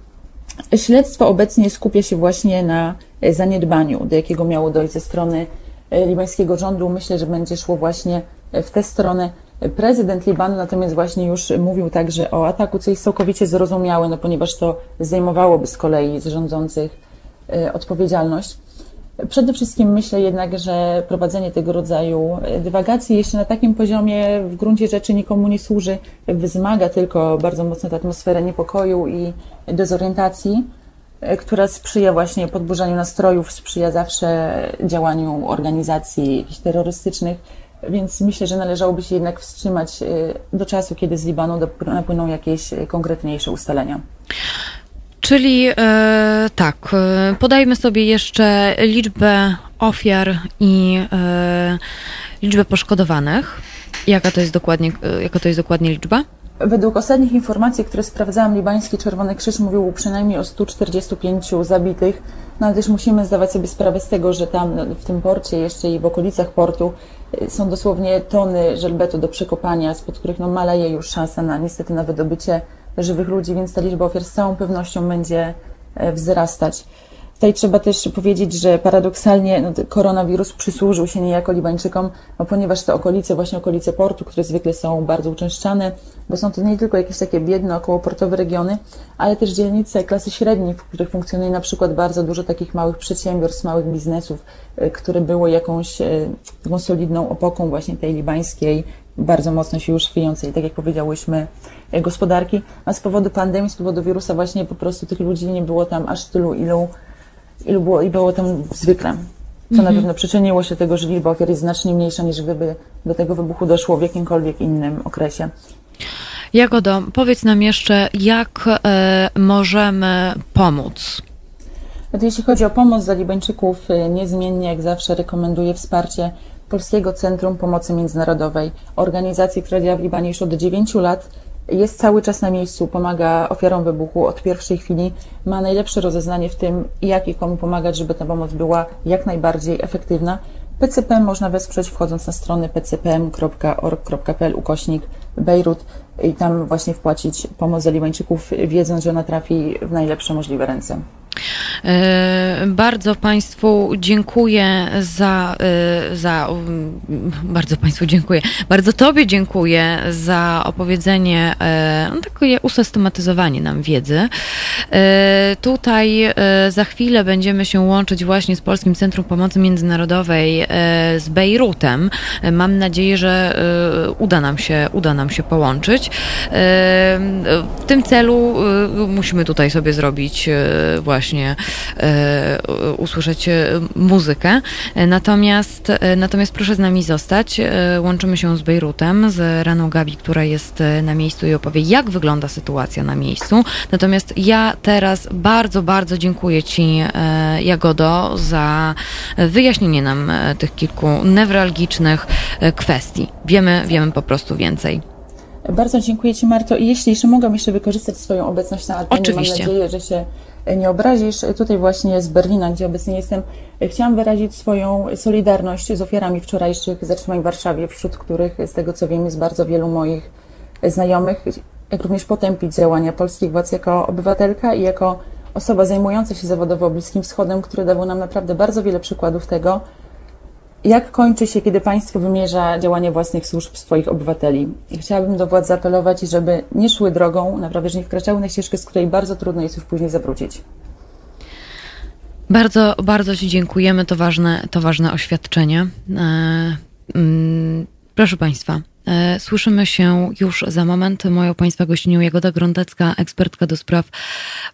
Speaker 5: Śledztwo obecnie skupia się właśnie na zaniedbaniu, do jakiego miało dojść ze strony y, libańskiego rządu. Myślę, że będzie szło właśnie w tę stronę. Prezydent Libanu natomiast właśnie już mówił także o ataku, co jest całkowicie zrozumiałe, no ponieważ to zdejmowałoby z kolei z rządzących e, odpowiedzialność. Przede wszystkim myślę jednak, że prowadzenie tego rodzaju dywagacji jeszcze na takim poziomie w gruncie rzeczy nikomu nie służy, wzmaga tylko bardzo mocno tę atmosferę niepokoju i dezorientacji, e, która sprzyja właśnie podburzaniu nastrojów, sprzyja zawsze działaniu organizacji terrorystycznych więc myślę, że należałoby się jednak wstrzymać y, do czasu, kiedy z Libanu napłyną jakieś konkretniejsze ustalenia.
Speaker 1: Czyli e, tak, e, podajmy sobie jeszcze liczbę ofiar i e, liczbę poszkodowanych. Jaka to jest dokładnie, jaka to jest dokładnie liczba?
Speaker 5: Według ostatnich informacji, które sprawdzałam, libański Czerwony Krzyż mówił przynajmniej o 145 zabitych, no ale też musimy zdawać sobie sprawę z tego, że tam w tym porcie jeszcze i w okolicach portu są dosłownie tony żelbetu do przekopania, spod których no, maleje już szansa na niestety na wydobycie żywych ludzi, więc ta liczba ofiar z całą pewnością będzie e, wzrastać. Tutaj trzeba też powiedzieć, że paradoksalnie no, koronawirus przysłużył się niejako Libańczykom, no, ponieważ te okolice, właśnie okolice portu, które zwykle są bardzo uczęszczane, bo są to nie tylko jakieś takie biedne, okołoportowe regiony, ale też dzielnice klasy średniej, w których funkcjonuje na przykład bardzo dużo takich małych przedsiębiorstw, małych biznesów, y, które było jakąś y, taką solidną opoką właśnie tej libańskiej, bardzo mocno się już chwiejącej, tak jak powiedziałyśmy, y, gospodarki, a z powodu pandemii, z powodu wirusa właśnie po prostu tych ludzi nie było tam aż tylu, ilu ilu było, i było tam zwykle. Co mhm. na pewno przyczyniło się do tego, że liczba ofiar jest znacznie mniejsza niż gdyby do tego wybuchu doszło w jakimkolwiek innym okresie.
Speaker 1: Jagodo, powiedz nam jeszcze, jak e, możemy pomóc?
Speaker 5: Jeśli chodzi o pomoc dla Libańczyków, e, niezmiennie jak zawsze rekomenduję wsparcie Polskiego Centrum Pomocy Międzynarodowej, organizacji, która działa w Libanie już od 9 lat jest cały czas na miejscu, pomaga ofiarom wybuchu od pierwszej chwili, ma najlepsze rozeznanie w tym, jak i komu pomagać, żeby ta pomoc była jak najbardziej efektywna. PCPM można wesprzeć wchodząc na stronę pcpm.org.pl ukośnik Bejrut i tam właśnie wpłacić pomoc za Libańczyków, wiedząc, że ona trafi w najlepsze możliwe ręce.
Speaker 1: E, bardzo Państwu dziękuję za, e, za. Bardzo Państwu dziękuję. Bardzo Tobie dziękuję za opowiedzenie, e, no, takie usystematyzowanie nam wiedzy. Tutaj za chwilę będziemy się łączyć właśnie z Polskim Centrum Pomocy Międzynarodowej z Bejrutem. Mam nadzieję, że uda nam się, uda nam się połączyć. W tym celu musimy tutaj sobie zrobić właśnie właśnie e, usłyszeć e, muzykę. Natomiast, e, natomiast proszę z nami zostać. Łączymy się z Bejrutem, z Raną Gabi, która jest na miejscu i opowie, jak wygląda sytuacja na miejscu. Natomiast ja teraz bardzo, bardzo dziękuję Ci, Jagodo, za wyjaśnienie nam tych kilku newralgicznych kwestii. Wiemy, wiemy po prostu więcej.
Speaker 5: Bardzo dziękuję Ci, Marto. I jeśli jeszcze mogłam jeszcze wykorzystać swoją obecność na antenie,
Speaker 1: Oczywiście.
Speaker 5: mam nadzieję, że się nie obrazisz. Tutaj właśnie z Berlina, gdzie obecnie jestem, chciałam wyrazić swoją solidarność z ofiarami wczorajszych zatrzymań w Warszawie, wśród których, z tego co wiem, jest bardzo wielu moich znajomych, jak również potępić działania polskich władz jako obywatelka i jako osoba zajmująca się zawodowo Bliskim Wschodem, który dawał nam naprawdę bardzo wiele przykładów tego, jak kończy się, kiedy państwo wymierza działania własnych służb swoich obywateli? Chciałabym do władz zaapelować, żeby nie szły drogą, naprawdę, że nie wkraczały na ścieżkę, z której bardzo trudno jest już później zawrócić.
Speaker 1: Bardzo, bardzo Ci dziękujemy. To ważne, to ważne oświadczenie. E, mm, proszę Państwa, e, Słyszymy się już za moment. Moją Państwa gościnią Jagoda Grądecka, ekspertka do spraw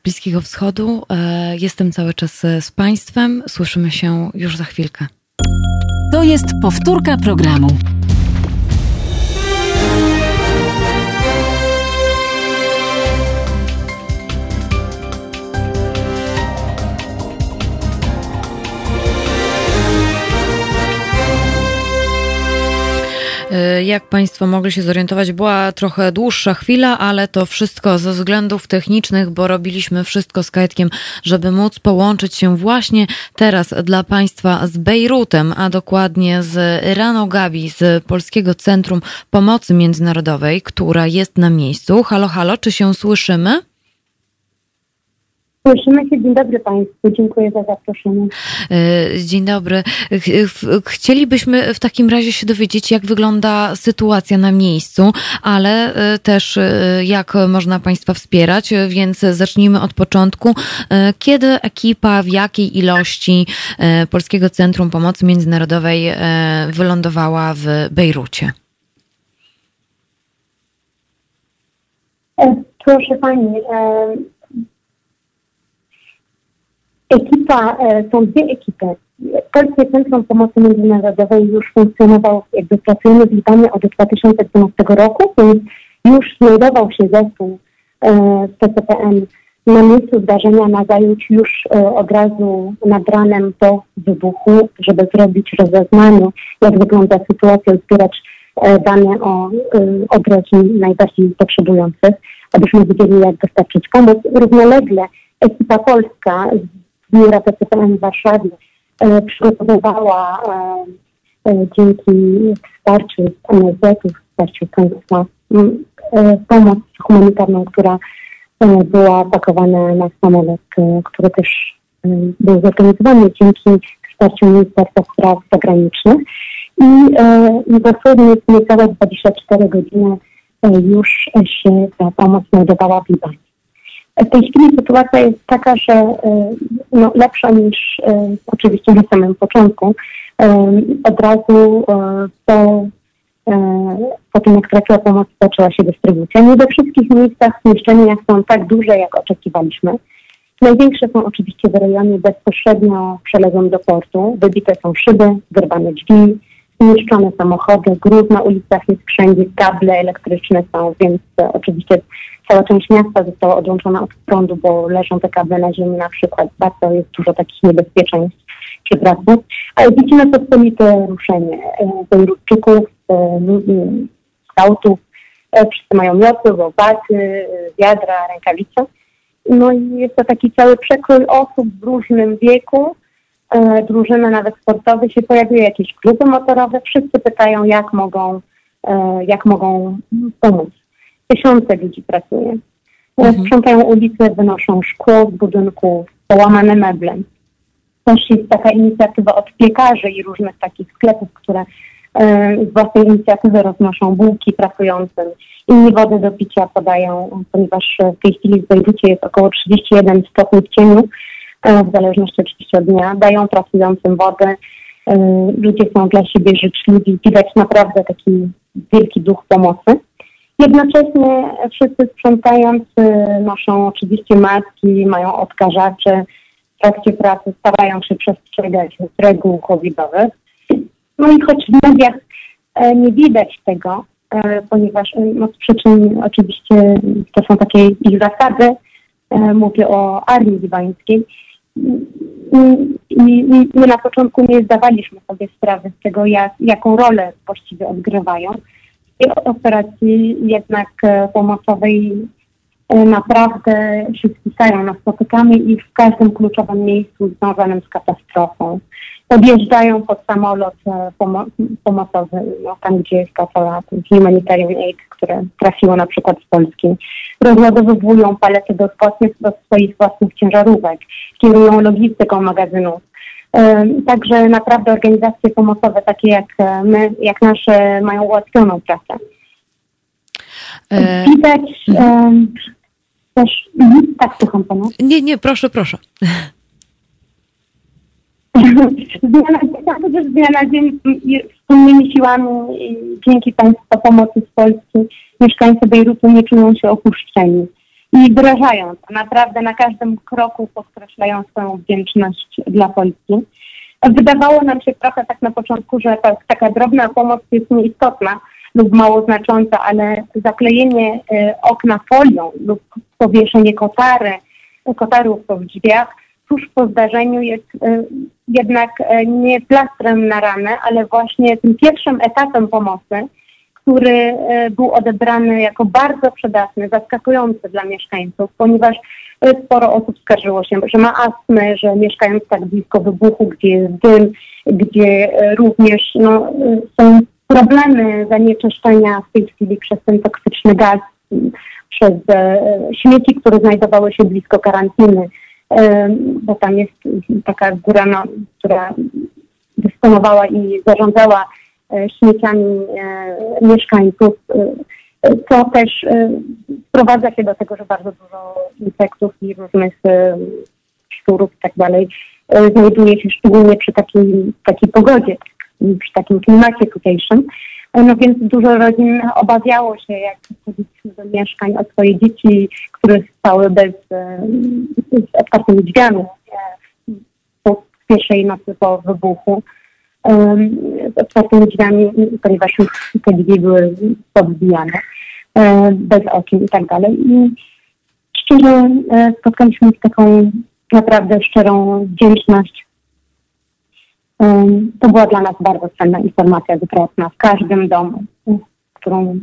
Speaker 1: Bliskiego Wschodu. E, jestem cały czas z Państwem. Słyszymy się już za chwilkę.
Speaker 3: To jest powtórka programu.
Speaker 1: Jak Państwo mogli się zorientować, była trochę dłuższa chwila, ale to wszystko ze względów technicznych, bo robiliśmy wszystko z Kajtkiem, żeby móc połączyć się właśnie teraz dla Państwa z Bejrutem, a dokładnie z Rano Gabi z Polskiego Centrum Pomocy Międzynarodowej, która jest na miejscu. Halo, halo, czy się słyszymy?
Speaker 6: Słyszymy się. Dzień dobry Państwu. Dziękuję za zaproszenie.
Speaker 1: E, dzień dobry. Chcielibyśmy w takim razie się dowiedzieć, jak wygląda sytuacja na miejscu, ale e, też e, jak można Państwa wspierać, więc zacznijmy od początku. Kiedy ekipa, w jakiej ilości Polskiego Centrum Pomocy Międzynarodowej wylądowała w Bejrucie?
Speaker 6: Proszę Pani, Ekipa, e, są dwie ekipy. Polskie Centrum Pomocy Międzynarodowej już funkcjonował, jakby pracujemy w Libanie od 2012 roku, więc już znajdował się zespół e, z PCPM na miejscu zdarzenia nazajutrz już e, od razu nad ranem po wybuchu, żeby zrobić rozeznanie, jak wygląda sytuacja, zbierać dane o, od rodzin najbardziej potrzebujących, abyśmy wiedzieli, jak dostarczyć pomoc. Równolegle ekipa polska biura PCPM w Warszawie e, przygotowywała e, e, dzięki wsparciu NSZ-u, wsparciu państwa pomoc humanitarną, która była pakowana na samolot, który też był zorganizowany dzięki wsparciu Ministerstwa Spraw Zagranicznych i dosłownie w niecałe 24 godziny już się ta pomoc znajdowała w Libanie. W tej chwili sytuacja jest taka, że no, lepsza niż oczywiście na samym początku. Od razu po E, po tym jak trafiła pomoc, zaczęła się dystrybucja. Nie we wszystkich miejscach zniszczenia są tak duże, jak oczekiwaliśmy. Największe są oczywiście w rejonie bezpośrednio przyległym do portu. Wybite są szyby, wyrwane drzwi, zniszczone samochody, gruz na ulicach jest wszędzie, kable elektryczne są, więc e, oczywiście cała część miasta została odłączona od prądu, bo leżą te kable na ziemi na przykład. Bardzo jest dużo takich niebezpieczeństw czy pracy. Ale widzimy pospolite ruszenie Bejrutczyków, skautów. Wszyscy mają mioty, łopaty, wiadra, rękawice. No i jest to taki cały przekrój osób w różnym wieku. E, drużyny nawet sportowe się pojawiły, jakieś kluby motorowe. Wszyscy pytają, jak mogą, e, jak mogą pomóc. Tysiące ludzi pracuje. Mhm. Sprzątają ulice, wynoszą szkło z budynków, połamane meble. Też jest taka inicjatywa od piekarzy i różnych takich sklepów, które E, z własnej inicjatywy roznoszą bułki pracującym. Inni wody do picia podają, ponieważ w tej chwili w Bejrucie jest około 31 stopni w cieniu, e, w zależności oczywiście od dnia. Dają pracującym wodę. E, ludzie są dla siebie życzliwi. Widać naprawdę taki wielki duch pomocy. Jednocześnie wszyscy sprzątający noszą oczywiście maski, mają odkażacze. W trakcie pracy starają się przestrzegać reguł covidowych. No i choć w mediach e, nie widać tego, e, ponieważ e, no, z przyczyn oczywiście to są takie ich zasady, mówię o armii libańskiej, i my na początku nie zdawaliśmy sobie sprawy z tego, jak, jaką rolę właściwie odgrywają. Operacji jednak pomocowej naprawdę się spisają, nas spotykamy i w każdym kluczowym miejscu związanym z katastrofą podjeżdżają pod samolot e, pomo pomocowy, no, tam gdzie jest cała humanitarian aid, które trafiło na przykład z Polski. Rozładowują palety do, do swoich własnych ciężarówek, kierują logistyką magazynów. E, także naprawdę organizacje pomocowe takie jak e, my, jak nasze mają ułatwioną pracę. Widać e, też... Mhm, tak, słucham pana.
Speaker 1: Nie, nie, proszę, proszę.
Speaker 6: Zmiana, też dnia na dzień wspólnymi siłami dzięki Państwa pomocy z Polski mieszkańcy Bejrutu nie czują się opuszczeni i wyrażają to. Naprawdę na każdym kroku podkreślają swoją wdzięczność dla Polski. Wydawało nam się trochę tak na początku, że ta, taka drobna pomoc jest nieistotna lub mało znacząca, ale zaklejenie y, okna folią lub powieszenie kotary, kotarów w drzwiach tuż po zdarzeniu jest y, jednak y, nie plastrem na ranę, ale właśnie tym pierwszym etapem pomocy, który y, był odebrany jako bardzo przydatny, zaskakujący dla mieszkańców, ponieważ sporo osób skarżyło się, że ma astmę, że mieszkając tak blisko wybuchu, gdzie jest dym, gdzie również no, są problemy zanieczyszczenia w tej chwili przez ten toksyczny gaz, przez śmieci, które znajdowały się blisko karantyny bo tam jest taka góra, no, która dysponowała i zarządzała e, śmieciami e, mieszkańców, co e, też sprowadza się do tego, że bardzo dużo insektów i różnych szczurów i tak dalej znajduje się szczególnie przy takiej, takiej pogodzie, przy takim klimacie tutejszym. No więc dużo rodzin obawiało się, jak chodziliśmy do mieszkań o swoje dzieci, które spały bez, z otwartymi drzwiami po pierwszej nocy po wybuchu z otwartymi drzwiami, ponieważ już te drzwi były podbijane bez okien i tak dalej. I szczerze spotkaliśmy z taką naprawdę szczerą wdzięczność to była dla nas bardzo cenna informacja zwrotna w każdym domu, którą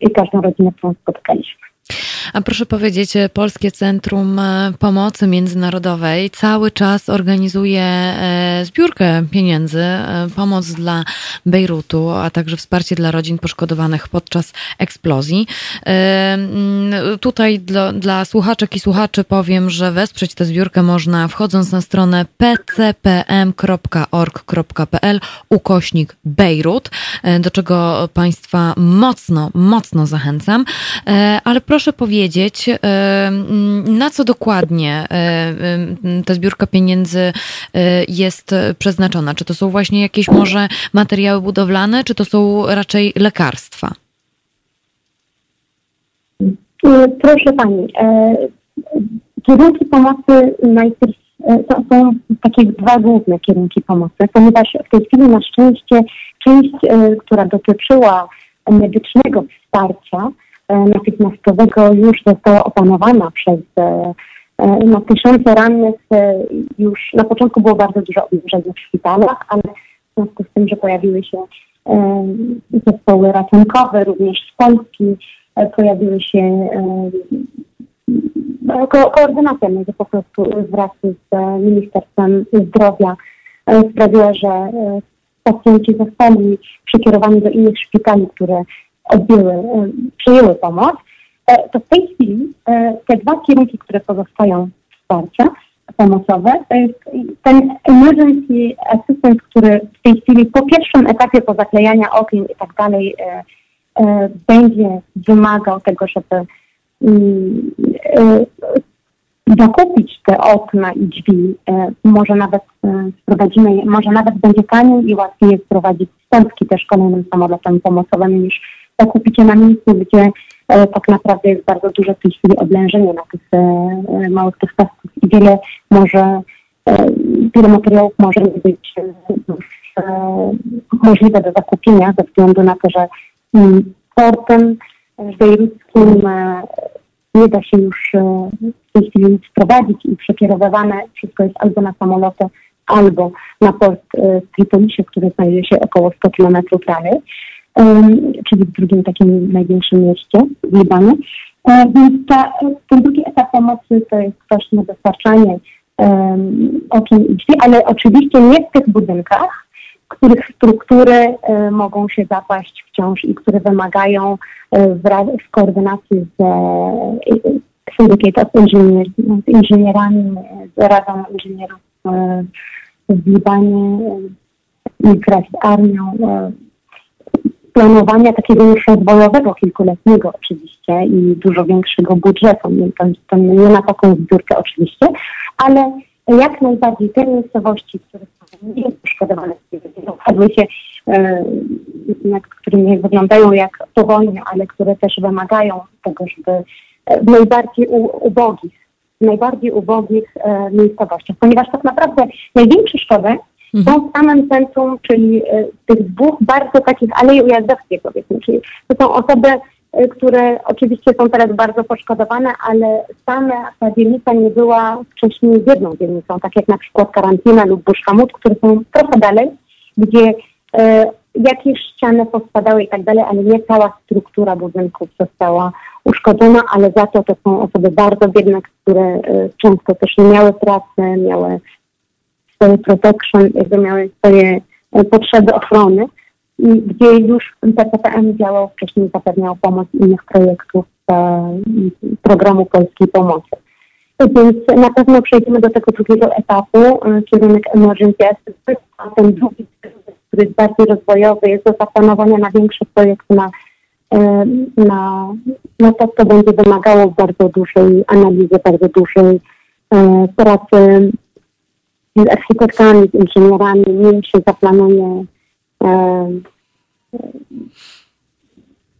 Speaker 6: i każdą rodzinę, którą spotkaliśmy.
Speaker 1: A proszę powiedzieć, Polskie Centrum Pomocy Międzynarodowej cały czas organizuje zbiórkę pieniędzy, pomoc dla Bejrutu, a także wsparcie dla rodzin poszkodowanych podczas eksplozji. Mm, tutaj dla, dla słuchaczek i słuchaczy powiem, że wesprzeć tę zbiórkę można wchodząc na stronę pcpm.org.pl ukośnik Bejrut, e, do czego Państwa mocno, mocno zachęcam. E, ale proszę powiedzieć, e, na co dokładnie ta zbiórka pieniędzy jest przeznaczona? Czy to są właśnie jakieś może materiały budowlane, czy to są raczej lekarstwa?
Speaker 6: Proszę Pani, kierunki pomocy najpierw E, to są takie dwa główne kierunki pomocy, ponieważ w tej chwili na szczęście część, e, która dotyczyła medycznego wsparcia e, natychmiastowego już została opanowana przez no, tysiące rannych. Już na początku było bardzo dużo obciążeń w szpitalach, ale w związku z tym, że pojawiły się zespoły ratunkowe, również z Polski, pojawiły się no, ko koordynacja między po prostu wraz z e, Ministerstwem Zdrowia e, sprawiła, że e, pacjenci zostali przekierowani do innych szpitali, które odbyły, przyjęły pomoc. To w tej chwili te dwa kierunki, które pozostają wsparcia pomocowe, ten emergency assistance, który w tej chwili po pierwszym etapie po zaklejania okien i tak dalej będzie wymagał tego, żeby zakupić y, te okna i drzwi. Może nawet y, sprowadzimy, może nawet będzie taniej i łatwiej jest wprowadzić stąpki też kolejnym samolotem pomocowym niż zakupić je na miejscu, gdzie tak naprawdę jest bardzo duże w tej chwili oblężenie na tych małych dostawców i wiele może, wiele materiałów może być możliwe do zakupienia ze względu na to, że mm, portem bejruckim e, nie da się już e, w tej chwili nic i przekierowywane wszystko jest albo na samoloty, albo na port e, w Tripolisie, który znajduje się około 100 km dalej, czyli w drugim takim największym mieście w Libanie. Więc ta, ten drugi etap pomocy to jest właśnie dostarczanie okien i drzwi, ale oczywiście nie w tych budynkach, których struktury e, mogą się zapaść wciąż i które wymagają e, w, koordynacji z e, Syndicate of z inżynierami, z Radą Inżynierów w Libanie i wraz z armią planowania takiego już rozwojowego, kilkuletniego oczywiście i dużo większego budżetu. To, to nie na taką zbiórkę oczywiście, ale jak najbardziej te miejscowości, które są poszkodowane, upadły się, e, które nie wyglądają jak po wojnie, ale które też wymagają tego, żeby e, w najbardziej ubogich, w najbardziej ubogich e, miejscowościach, ponieważ tak naprawdę największe szkody mhm. są w samym centrum, czyli tych dwóch bardzo takich alei ujazdowskich powiedzmy, czyli to są osoby, Y, które oczywiście są teraz bardzo poszkodowane, ale sama ta dzielnica nie była wcześniej jedną dzielnicą, tak jak na przykład Karantina lub Buszhamut, które są trochę dalej, gdzie e, jakieś ściany powspadały i tak dalej, ale nie cała struktura budynków została uszkodzona, ale za to to są osoby bardzo biedne, które e, często też nie miały pracy, miały swoje protection, jakby miały swoje potrzeby ochrony. Gdzie już PCPM działał wcześniej, zapewniał pomoc innych projektów e, programu Polskiej Pomocy. Więc na pewno przejdziemy do tego drugiego etapu, e, kierunek Emergency Assistance, a ten drugi, który jest bardziej rozwojowy, jest do zaplanowania na większe projekty, na, e, na, na to, co będzie wymagało bardzo dużej analizy, bardzo dużej pracy z architektami, z inżynierami, nim się zaplanuje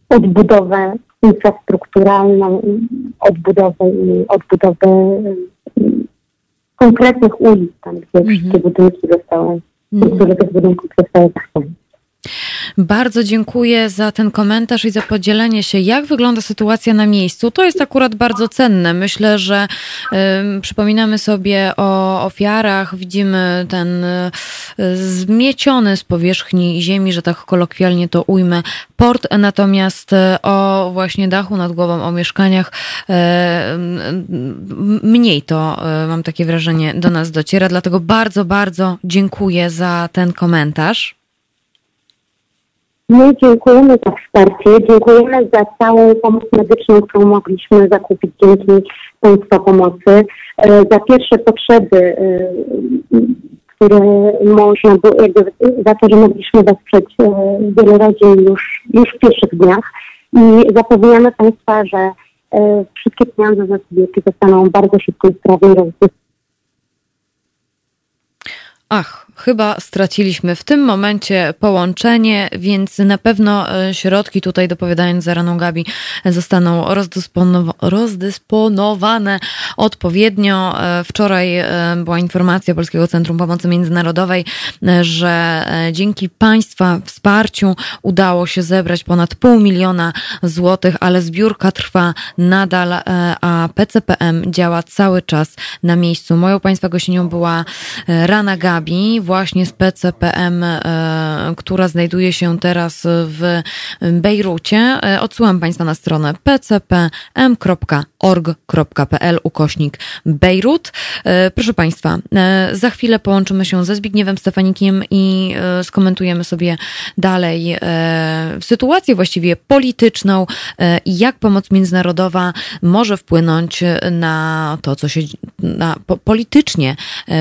Speaker 6: odbudowę infrastrukturalną, odbudowę, odbudowę konkretnych ulic, tam gdzie mm -hmm. wszystkie budynki zostały, mm -hmm. budynków zostały zachwane.
Speaker 1: Bardzo dziękuję za ten komentarz i za podzielenie się, jak wygląda sytuacja na miejscu. To jest akurat bardzo cenne. Myślę, że przypominamy sobie o ofiarach, widzimy ten y, zmieciony z powierzchni ziemi, że tak kolokwialnie to ujmę, port, natomiast y, o właśnie dachu nad głową, o mieszkaniach y, mniej to, mam takie wrażenie, do nas dociera. Dlatego bardzo, bardzo dziękuję za ten komentarz.
Speaker 6: My dziękujemy za wsparcie, dziękujemy za całą pomoc medyczną, którą mogliśmy zakupić dzięki Państwa pomocy, e, za pierwsze potrzeby, e, które można było, jakby za to, że mogliśmy wesprzeć e, wiele rodzin już, już w pierwszych dniach i zapewniamy Państwa, że wszystkie pieniądze za kobiety zostaną bardzo szybko i sprawnie rozdysponowane.
Speaker 1: Ach, chyba straciliśmy w tym momencie połączenie, więc na pewno e, środki tutaj, dopowiadając za raną Gabi, zostaną rozdysponow rozdysponowane odpowiednio. E, wczoraj e, była informacja Polskiego Centrum Pomocy Międzynarodowej, że dzięki Państwa wsparciu udało się zebrać ponad pół miliona złotych, ale zbiórka trwa nadal, a PCPM działa cały czas na miejscu. Moją Państwa gościnią była Rana Gabi, właśnie z PCPM, e, która znajduje się teraz w Bejrucie. E, odsyłam Państwa na stronę pcpm.org.pl ukośnik Bejrut. E, proszę Państwa, za chwilę połączymy się ze Zbigniewem Stefanikiem i skomentujemy sobie dalej sytuację właściwie polityczną i jak pomoc międzynarodowa może wpłynąć na to, co się na, politycznie,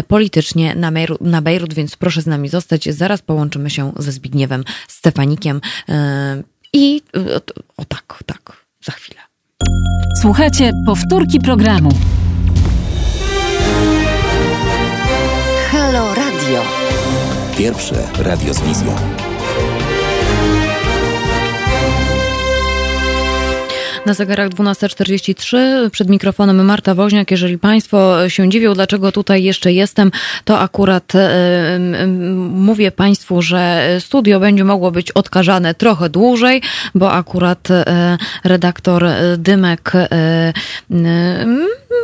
Speaker 1: politycznie na, na Bejrut, więc proszę z nami zostać. Zaraz połączymy się ze Zbigniewem Stefanikiem e, i e, o tak, tak, za chwilę.
Speaker 3: Słuchajcie, powtórki programu.
Speaker 4: Halo Radio. Pierwsze radio z wizją.
Speaker 1: Na zegarach 12.43 przed mikrofonem Marta Woźniak. Jeżeli Państwo się dziwią, dlaczego tutaj jeszcze jestem, to akurat y, mówię Państwu, że studio będzie mogło być odkażane trochę dłużej, bo akurat y, redaktor Dymek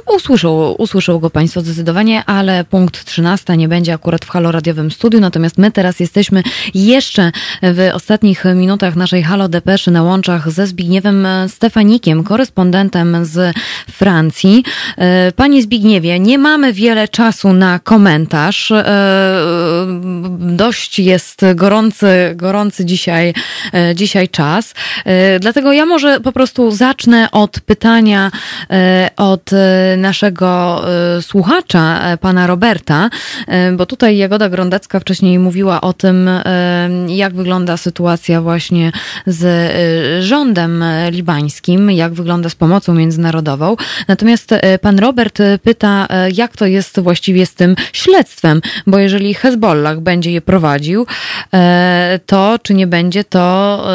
Speaker 1: usłyszał, usłyszał go Państwo zdecydowanie, ale punkt 13 nie będzie akurat w Halo Radiowym Studiu, natomiast my teraz jesteśmy jeszcze w ostatnich minutach naszej Halo Depeszy na łączach ze Zbigniewem Stefani korespondentem z Francji. E, panie Zbigniewie, nie mamy wiele czasu na komentarz. E, dość jest gorący, gorący dzisiaj, e, dzisiaj czas. Dlatego ja może po prostu zacznę od pytania od naszego słuchacza, pana Roberta, bo tutaj Jagoda Grondecka wcześniej mówiła o tym, jak wygląda sytuacja właśnie z rządem libańskim jak wygląda z pomocą międzynarodową. Natomiast e, pan Robert e, pyta, e, jak to jest właściwie z tym śledztwem, bo jeżeli Hezbollah będzie je prowadził, to czy nie będzie to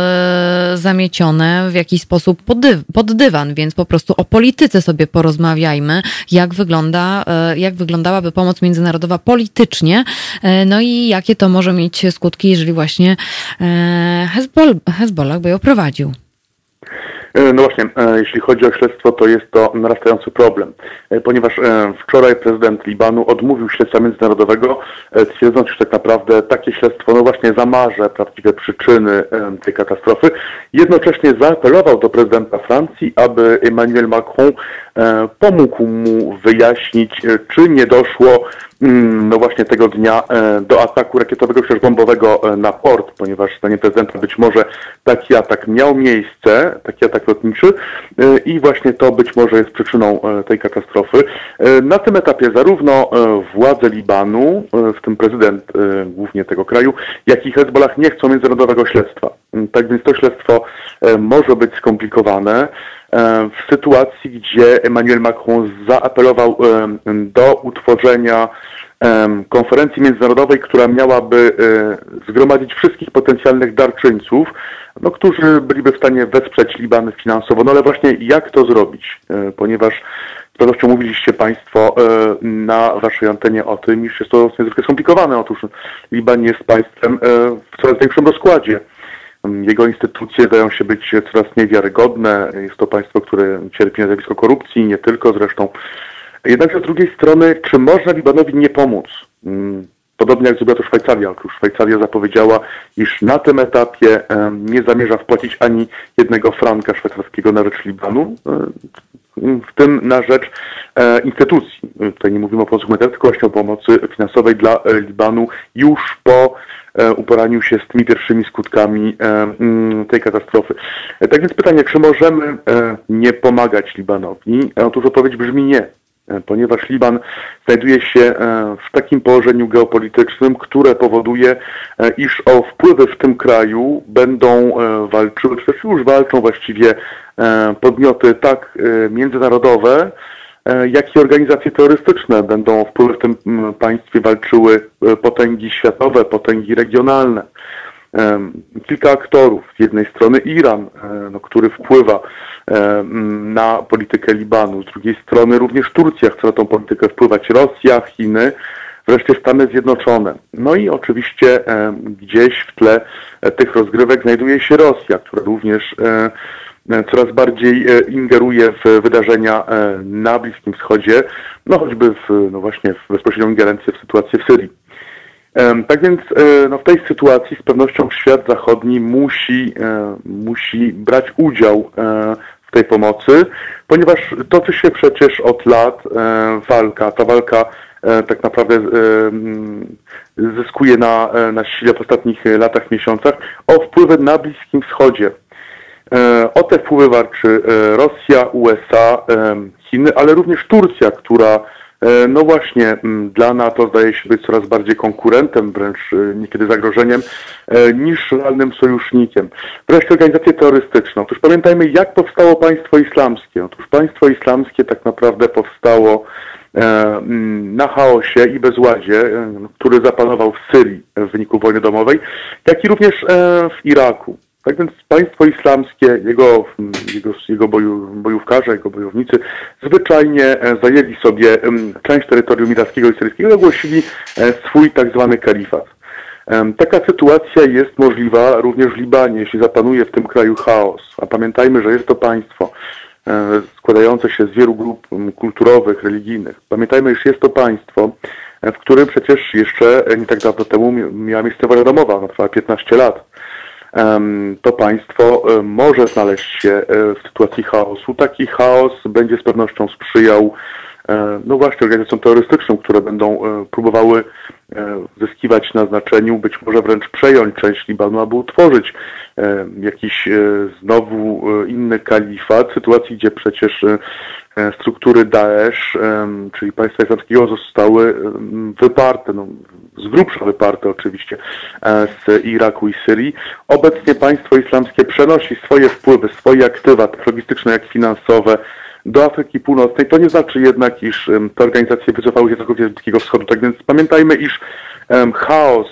Speaker 1: zamiecione w jakiś sposób pod, pod dywan, więc po prostu o polityce sobie jak wygląda, jak wyglądałaby pomoc międzynarodowa politycznie, no i jakie to może mieć skutki, jeżeli właśnie Hezbollah by ją prowadził.
Speaker 7: E, no właśnie, e, jeśli chodzi o śledztwo, to jest to narastający problem, e, ponieważ wczoraj prezydent Libanu odmówił śledztwa międzynarodowego, twierdząc, że tak naprawdę takie śledztwo no właśnie zamarze prawdziwe przyczyny tej katastrofy. Jednocześnie zaapelował do prezydenta Francji, aby Emmanuel Macron pomógł mu wyjaśnić, czy nie doszło Mm, no właśnie tego dnia e, do ataku rakietowego czy bombowego e, na port, ponieważ zdaniem prezydenta być może taki atak miał miejsce, taki atak lotniczy e, i właśnie to być może jest przyczyną tej katastrofy. Na tym etapie zarówno władze Libanu, w tym prezydent głównie tego kraju, jak i Hezbollah nie chcą międzynarodowego śledztwa. Tak więc to śledztwo może być skomplikowane. E, w sytuacji, gdzie Emmanuel Macron zaapelował e, do utworzenia e, konferencji międzynarodowej, która miałaby zgromadzić wszystkich potencjalnych darczyńców, no, którzy byliby w stanie wesprzeć Liban finansowo. No ale właśnie jak to zrobić? Ponieważ z pewnością mówiliście Państwo na Waszej antenie o tym, iż jest to niezwykle skomplikowane. Otóż Liban jest państwem w coraz większym rozkładzie. Jego instytucje zdają się być coraz mniej wiarygodne. Jest to państwo, które cierpi na zjawisko korupcji, nie tylko zresztą. Jednakże z drugiej strony, czy można Libanowi nie pomóc? Podobnie jak zrobiła to Szwajcaria. Otóż Szwajcaria zapowiedziała, iż na tym etapie nie zamierza wpłacić ani jednego franka szwajcarskiego na rzecz Libanu, w tym na rzecz e, instytucji. Tutaj nie mówimy o pomocy humanitarnej, tylko właśnie o pomocy finansowej dla e, Libanu już po E, uporanił się z tymi pierwszymi skutkami tej katastrofy. Tak więc pytanie, czy możemy nie pomagać Libanowi? Otóż odpowiedź brzmi nie ponieważ Liban znajduje się w takim położeniu geopolitycznym, które powoduje, iż o wpływy w tym kraju będą walczyły, czy też już walczą właściwie podmioty tak międzynarodowe, E, jak i organizacje terrorystyczne będą wpływy w tym państwie walczyły e, potęgi światowe, potęgi regionalne. E, kilka aktorów. Z jednej strony Iran, no, który wpływa na politykę Libanu, z drugiej strony również Turcja chce na tą politykę wpływać, Rosja, Chiny, wreszcie Stany Zjednoczone. No i oczywiście gdzieś w tle tych rozgrywek znajduje się Rosja, która również E, coraz bardziej e, ingeruje w wydarzenia e, na Bliskim Wschodzie, no choćby w, no właśnie w bezpośrednią ingerencję w sytuację w Syrii. Tak więc no w tej sytuacji z pewnością świat zachodni musi, musi brać udział tej pomocy, ponieważ toczy się przecież od lat walka. Ta walka tak naprawdę zyskuje na, na sile w ostatnich latach, miesiącach o wpływy na Bliskim Wschodzie. E, o te wpływy walczy e, Rosja, USA, e, Chiny, ale również Turcja, która no właśnie dla NATO zdaje się być coraz bardziej konkurentem, wręcz niekiedy zagrożeniem, niż realnym sojusznikiem. Wreszcie organizacje terrorystyczne. Otóż pamiętajmy, jak powstało państwo islamskie. Otóż państwo islamskie tak naprawdę powstało na chaosie i bezładzie, który zapanował w Syrii w wyniku wojny domowej, jak i również w Iraku. Tak więc państwo islamskie, jego, jego, jego boju, bojówkarze, jego bojownicy zwyczajnie e, zajęli sobie część terytorium irackiego i syryjskiego i ogłosili e, swój tak zwany kalifat. Taka sytuacja jest możliwa również w Libanie, jeśli zapanuje w tym kraju chaos. A pamiętajmy, że jest to państwo e, składające się z wielu grup kulturowych, religijnych. Pamiętajmy, że jest to państwo, w którym przecież jeszcze nie tak dawno temu miała miejsce wojna domowa, ona trwała 15 lat to państwo może znaleźć się e, w sytuacji chaosu. Taki chaos będzie z pewnością sprzyjał e, no właśnie organizacjom terrorystycznym, które będą e, próbowały zyskiwać na znaczeniu, być może wręcz przejąć część Libanu, aby utworzyć jakiś znowu inny kalifat, w sytuacji, gdzie przecież struktury Daesh, czyli państwa islamskiego zostały wyparte, no, z grubsza wyparte oczywiście e, z Iraku i Syrii. Obecnie państwo islamskie przenosi swoje wpływy, swoje aktywa, tak logistyczne jak finansowe, do Afryki Północnej. To nie znaczy jednak, iż te organizacje wycofały się całkowicie z Bliskiego Wschodu. Tak więc pamiętajmy, iż chaos,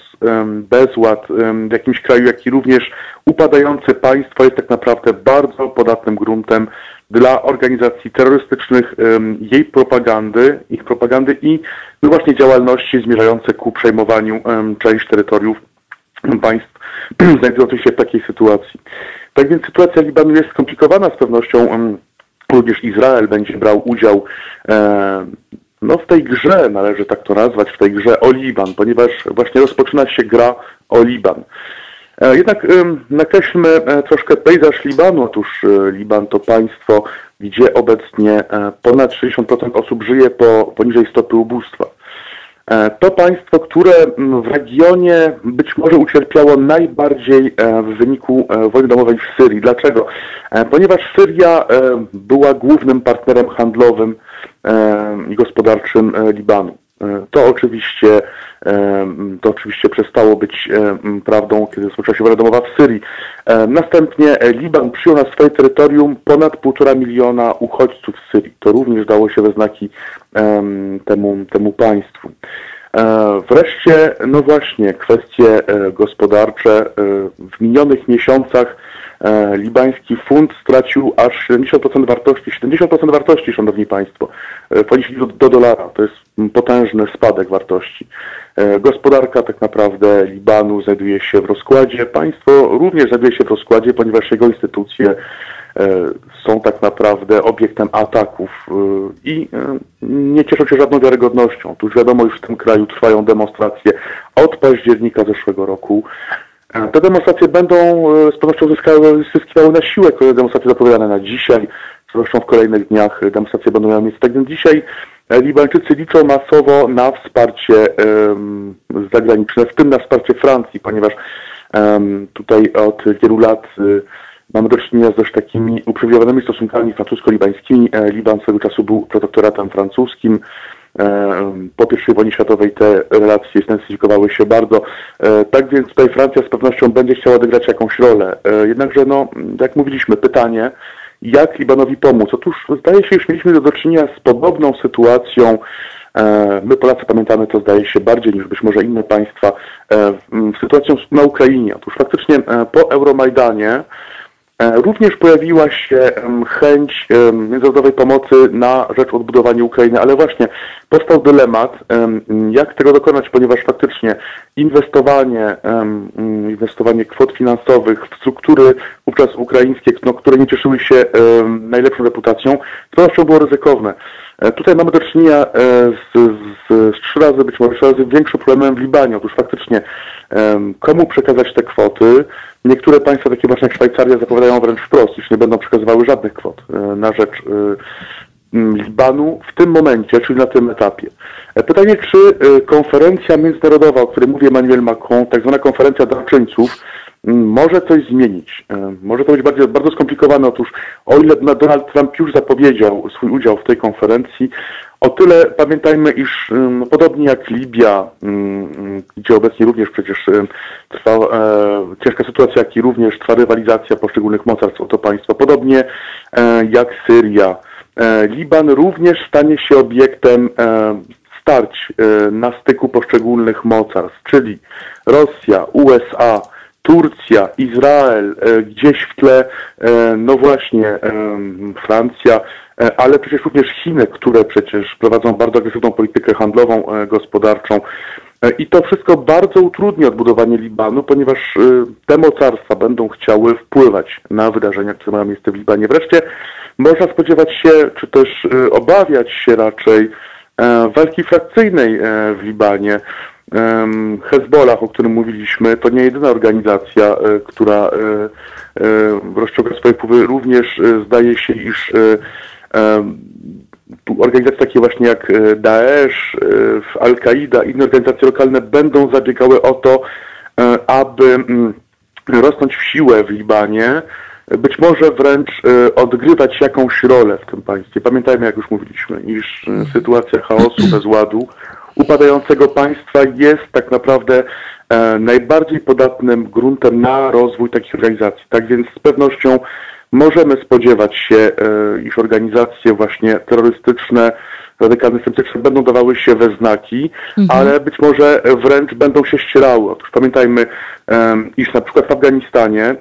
Speaker 7: bezład w jakimś kraju, jak i również upadające państwo jest tak naprawdę bardzo podatnym gruntem dla organizacji terrorystycznych, jej propagandy, ich propagandy i no właśnie działalności zmierzające ku przejmowaniu części terytoriów państw (clears throat) znajdujących się w takiej sytuacji. Tak więc sytuacja Libanu jest skomplikowana z pewnością. Również Izrael będzie brał udział no, w tej grze, należy tak to nazwać, w tej grze o Liban, ponieważ właśnie rozpoczyna się gra o Liban. E, jednak nakreślmy e, troszkę pejzaż Libanu. Otóż e, Liban to państwo, gdzie obecnie ponad 60% osób żyje po, poniżej stopy ubóstwa. To państwo, które w regionie być może ucierpiało najbardziej w wyniku wojny domowej w Syrii. Dlaczego? Ponieważ Syria była głównym partnerem handlowym i gospodarczym Libanu. To oczywiście to oczywiście przestało być prawdą, kiedy rozpoczęła się wojna domowa w Syrii. Następnie e, Liban przyjął na swoje terytorium ponad półtora miliona uchodźców z Syrii. To również dało się we znaki temu, temu państwu. E, wreszcie, no właśnie, kwestie e, gospodarcze. W minionych miesiącach e, libański funt stracił aż 70% wartości, 70% wartości, szanowni państwo, e, w ponieśli do, do dolara. To jest potężny spadek wartości. E, gospodarka tak naprawdę Libanu znajduje się w rozkładzie, państwo również znajduje się w rozkładzie, ponieważ jego instytucje e, są tak naprawdę obiektem ataków e, i e, nie cieszą się żadną wiarygodnością. Otóż wiadomo, już w tym kraju trwają demonstracje od października zeszłego roku. E, Te demonstracje będą e, z pewnością zyskiwały na siłę. Kolejne demonstracje zapowiadane na dzisiaj, z pewnością w kolejnych dniach demonstracje będą miały miejsce. Tak więc dzisiaj e, Libańczycy liczą masowo na wsparcie em, zagraniczne, w tym na wsparcie Francji, ponieważ em, tutaj od wielu lat y, mamy do czynienia z dość takimi uprzywilejowanymi stosunkami francusko-libańskimi. Liban swego czasu był protektoratem francuskim. E, Po I wojnie światowej te relacje zintensyfikowały się bardzo. E, Tak więc tutaj Francja z pewnością będzie chciała odegrać jakąś rolę. E, Jednakże, no, jak mówiliśmy, pytanie, jak Libanowi pomóc? Otóż zdaje się, już mieliśmy do czynienia z podobną sytuacją. My Polacy pamiętamy to zdaje się bardziej niż być może inne państwa. Sytuacją na Ukrainie. Otóż faktycznie po Euromajdanie Również pojawiła się chęć międzynarodowej pomocy na rzecz odbudowania Ukrainy, ale właśnie powstał dylemat, em, jak tego dokonać, ponieważ faktycznie inwestowanie, inwestowanie kwot finansowych w struktury wówczas ukraińskie, no, które nie cieszyły się najlepszą reputacją, z pewnością było ryzykowne. E, Tutaj mamy do czynienia e, z, z, z trzy razy, być może trzy razy większym problemem w Libanie. Otóż faktycznie komu przekazać te kwoty? Niektóre państwa, takie właśnie jak Szwajcaria, zapowiadają wręcz wprost, iż nie będą przekazywały żadnych kwot e, na rzecz Libanu w tym momencie, czyli na tym etapie. Pytanie, czy konferencja międzynarodowa, o której mówi Emmanuel Macron, tak zwana konferencja darczyńców, może coś zmienić. E, Może to być bardzo, bardzo skomplikowane. Otóż o ile Donald Trump już zapowiedział swój udział w tej konferencji, o tyle pamiętajmy, iż ym, podobnie jak Libia, gdzie obecnie również przecież trwa e, ciężka sytuacja, jak i również trwa rywalizacja poszczególnych mocarstw o to państwo, podobnie e, jak Syria, e, Liban również stanie się obiektem e, starć e, na styku poszczególnych mocarstw, czyli Rosja, USA, Turcja, Izrael, e, gdzieś w tle, e, no właśnie, em, Francja, e, ale przecież również Chiny, które przecież prowadzą bardzo agresywną politykę handlową, e, gospodarczą. E, I to wszystko bardzo utrudni odbudowanie Libanu, ponieważ e, te mocarstwa będą chciały wpływać na wydarzenia, które mają miejsce w Libanie. Wreszcie można spodziewać się, czy też e, obawiać się raczej e, walki frakcyjnej e, w Libanie. Hezbollah, o którym mówiliśmy, to nie jedyna organizacja, e, która e, e, rozciąga swoje wpływy. Również zdaje się, iż organizacje takie właśnie jak Daesh, Al-Kaida, inne organizacje lokalne będą zabiegały o to, aby mm, rosnąć w siłę w Libanie, być może wręcz odgrywać jakąś rolę w tym państwie. Pamiętajmy, jak już mówiliśmy, iż sytuacja chaosu, bezładu, upadającego państwa jest tak naprawdę e, najbardziej podatnym gruntem na rozwój takich organizacji. Tak więc z pewnością możemy spodziewać się, e, iż organizacje właśnie terrorystyczne, radykalne islamistyczne będą dawały się we znaki, ale być może wręcz będą się ścierały. Otóż pamiętajmy, em, iż na przykład w Afganistanie e,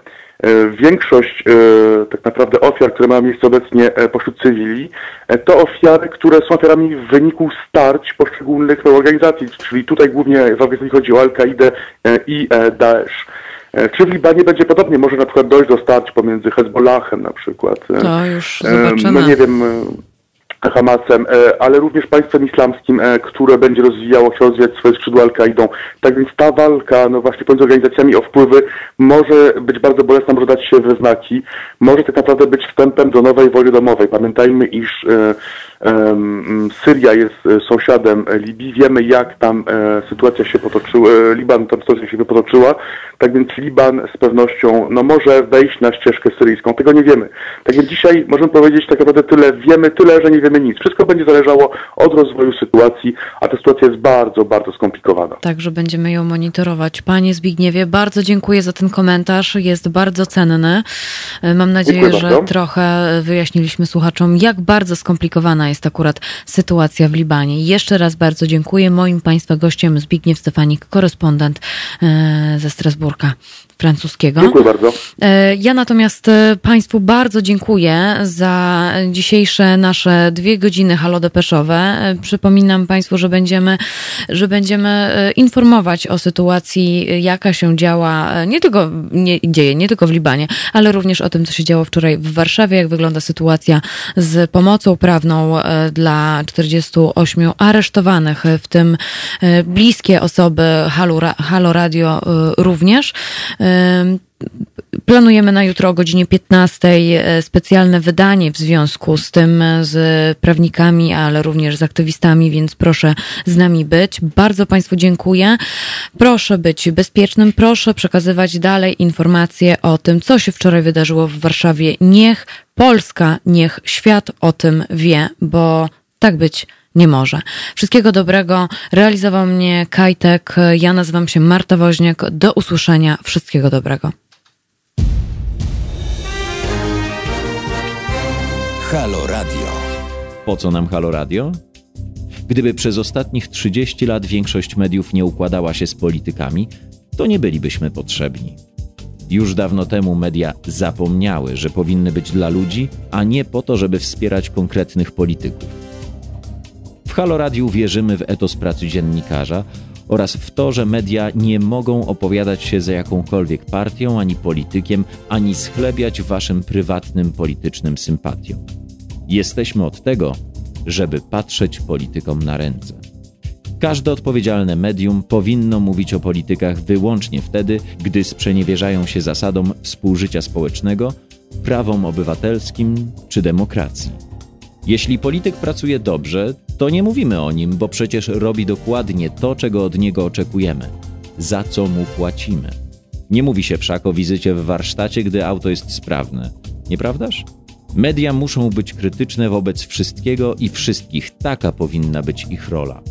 Speaker 7: Większość e, tak naprawdę ofiar, które mają miejsce obecnie e, pośród cywili, e, to ofiary, które są ofiarami w wyniku starć poszczególnych organizacji, czyli tutaj głównie w Afganistanie chodzi o Al-Kaidę e, i e, Daesh. E, Czy w Libanie będzie podobnie? Może na przykład dojść do starć pomiędzy Hezbollahem na przykład. e,
Speaker 1: To już
Speaker 7: e,
Speaker 1: zobaczymy.
Speaker 7: No nie wiem, e, Hamasem, e, ale również państwem islamskim, e, które będzie rozwijało, chciało rozwijać swoje skrzydła Al-Kaidą. Tak więc ta walka, no właśnie pomiędzy organizacjami o wpływy może być bardzo bolesna, może dać się we znaki, może tak naprawdę być wstępem do nowej wojny domowej. Pamiętajmy, iż e, Syria jest e, sąsiadem Libii, wiemy jak tam e, sytuacja się potoczyła, e, Liban tam sytuacja się potoczyła, tak więc Liban z pewnością no, może wejść na ścieżkę syryjską, tego nie wiemy. Tak więc dzisiaj możemy powiedzieć tak naprawdę tyle, wiemy tyle, że nie wiemy nic. Wszystko będzie zależało od rozwoju sytuacji, a ta sytuacja jest bardzo, bardzo skomplikowana.
Speaker 1: Także będziemy ją monitorować. Panie Zbigniewie, bardzo dziękuję za ten komentarz. Jest bardzo cenny. Mam nadzieję, że trochę wyjaśniliśmy słuchaczom, jak bardzo skomplikowana jest akurat sytuacja w Libanie. Jeszcze raz bardzo dziękuję. Moim Państwa gościem Zbigniew Stefanik, korespondent e, ze Strasburga francuskiego.
Speaker 7: Dziękuję bardzo.
Speaker 1: E, Ja natomiast e, Państwu bardzo dziękuję za dzisiejsze nasze dwie godziny halodepeszowe. E, Przypominam Państwu, że będziemy, że będziemy informować o sytuacji, jaka się działa, nie tylko, nie, dzieje nie tylko w Libanie, ale również o tym, co się działo wczoraj w Warszawie, jak wygląda sytuacja z pomocą prawną dla 48 aresztowanych, w tym bliskie osoby Halo, Halo Radio również. Planujemy na jutro o godzinie 15 e, specjalne wydanie w związku z tym, e, z prawnikami, ale również z aktywistami, więc proszę z nami być. Bardzo Państwu dziękuję. Proszę być bezpiecznym, proszę przekazywać dalej informacje o tym, co się wczoraj wydarzyło w Warszawie. Niech Polska, niech świat o tym wie, bo tak być nie może. Wszystkiego dobrego. Realizował mnie Kajtek. Ja nazywam się Marta Woźniak. Do usłyszenia. Wszystkiego dobrego.
Speaker 4: Halo Radio.
Speaker 8: Po co nam Halo Radio? Gdyby przez ostatnich 30 lat większość mediów nie układała się z politykami, to nie bylibyśmy potrzebni. Już dawno temu media zapomniały, że powinny być dla ludzi, a nie po to, żeby wspierać konkretnych polityków. Halo Radiu wierzymy w etos pracy dziennikarza oraz w to, że media nie mogą opowiadać się za jakąkolwiek partią ani politykiem, ani schlebiać waszym prywatnym politycznym sympatiom. Jesteśmy od tego, żeby patrzeć politykom na ręce. Każde odpowiedzialne medium powinno mówić o politykach wyłącznie wtedy, gdy sprzeniewierzają się zasadom współżycia społecznego, prawom obywatelskim czy demokracji. Jeśli polityk pracuje dobrze, to nie mówimy o nim, bo przecież robi dokładnie to, czego od niego oczekujemy, za co mu płacimy. Nie mówi się wszak o wizycie w warsztacie, gdy auto jest sprawne. Nieprawdaż? Media muszą być krytyczne wobec wszystkiego i wszystkich. Taka powinna być ich rola.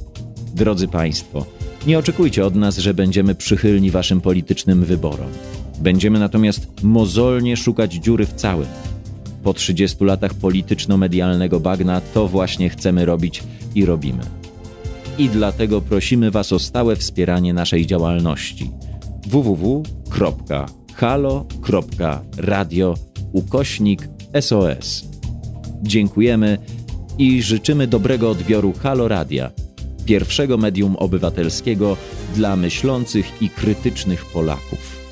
Speaker 8: Drodzy Państwo, nie oczekujcie od nas, że będziemy przychylni Waszym politycznym wyborom. Będziemy natomiast mozolnie szukać dziury w całym. Po 30 latach polityczno-medialnego bagna to właśnie chcemy robić i robimy. I dlatego prosimy Was o stałe wspieranie naszej działalności www.halo.radio ukośnik SOS. Dziękujemy i życzymy dobrego odbioru Halo Radia, pierwszego medium obywatelskiego dla myślących i krytycznych Polaków.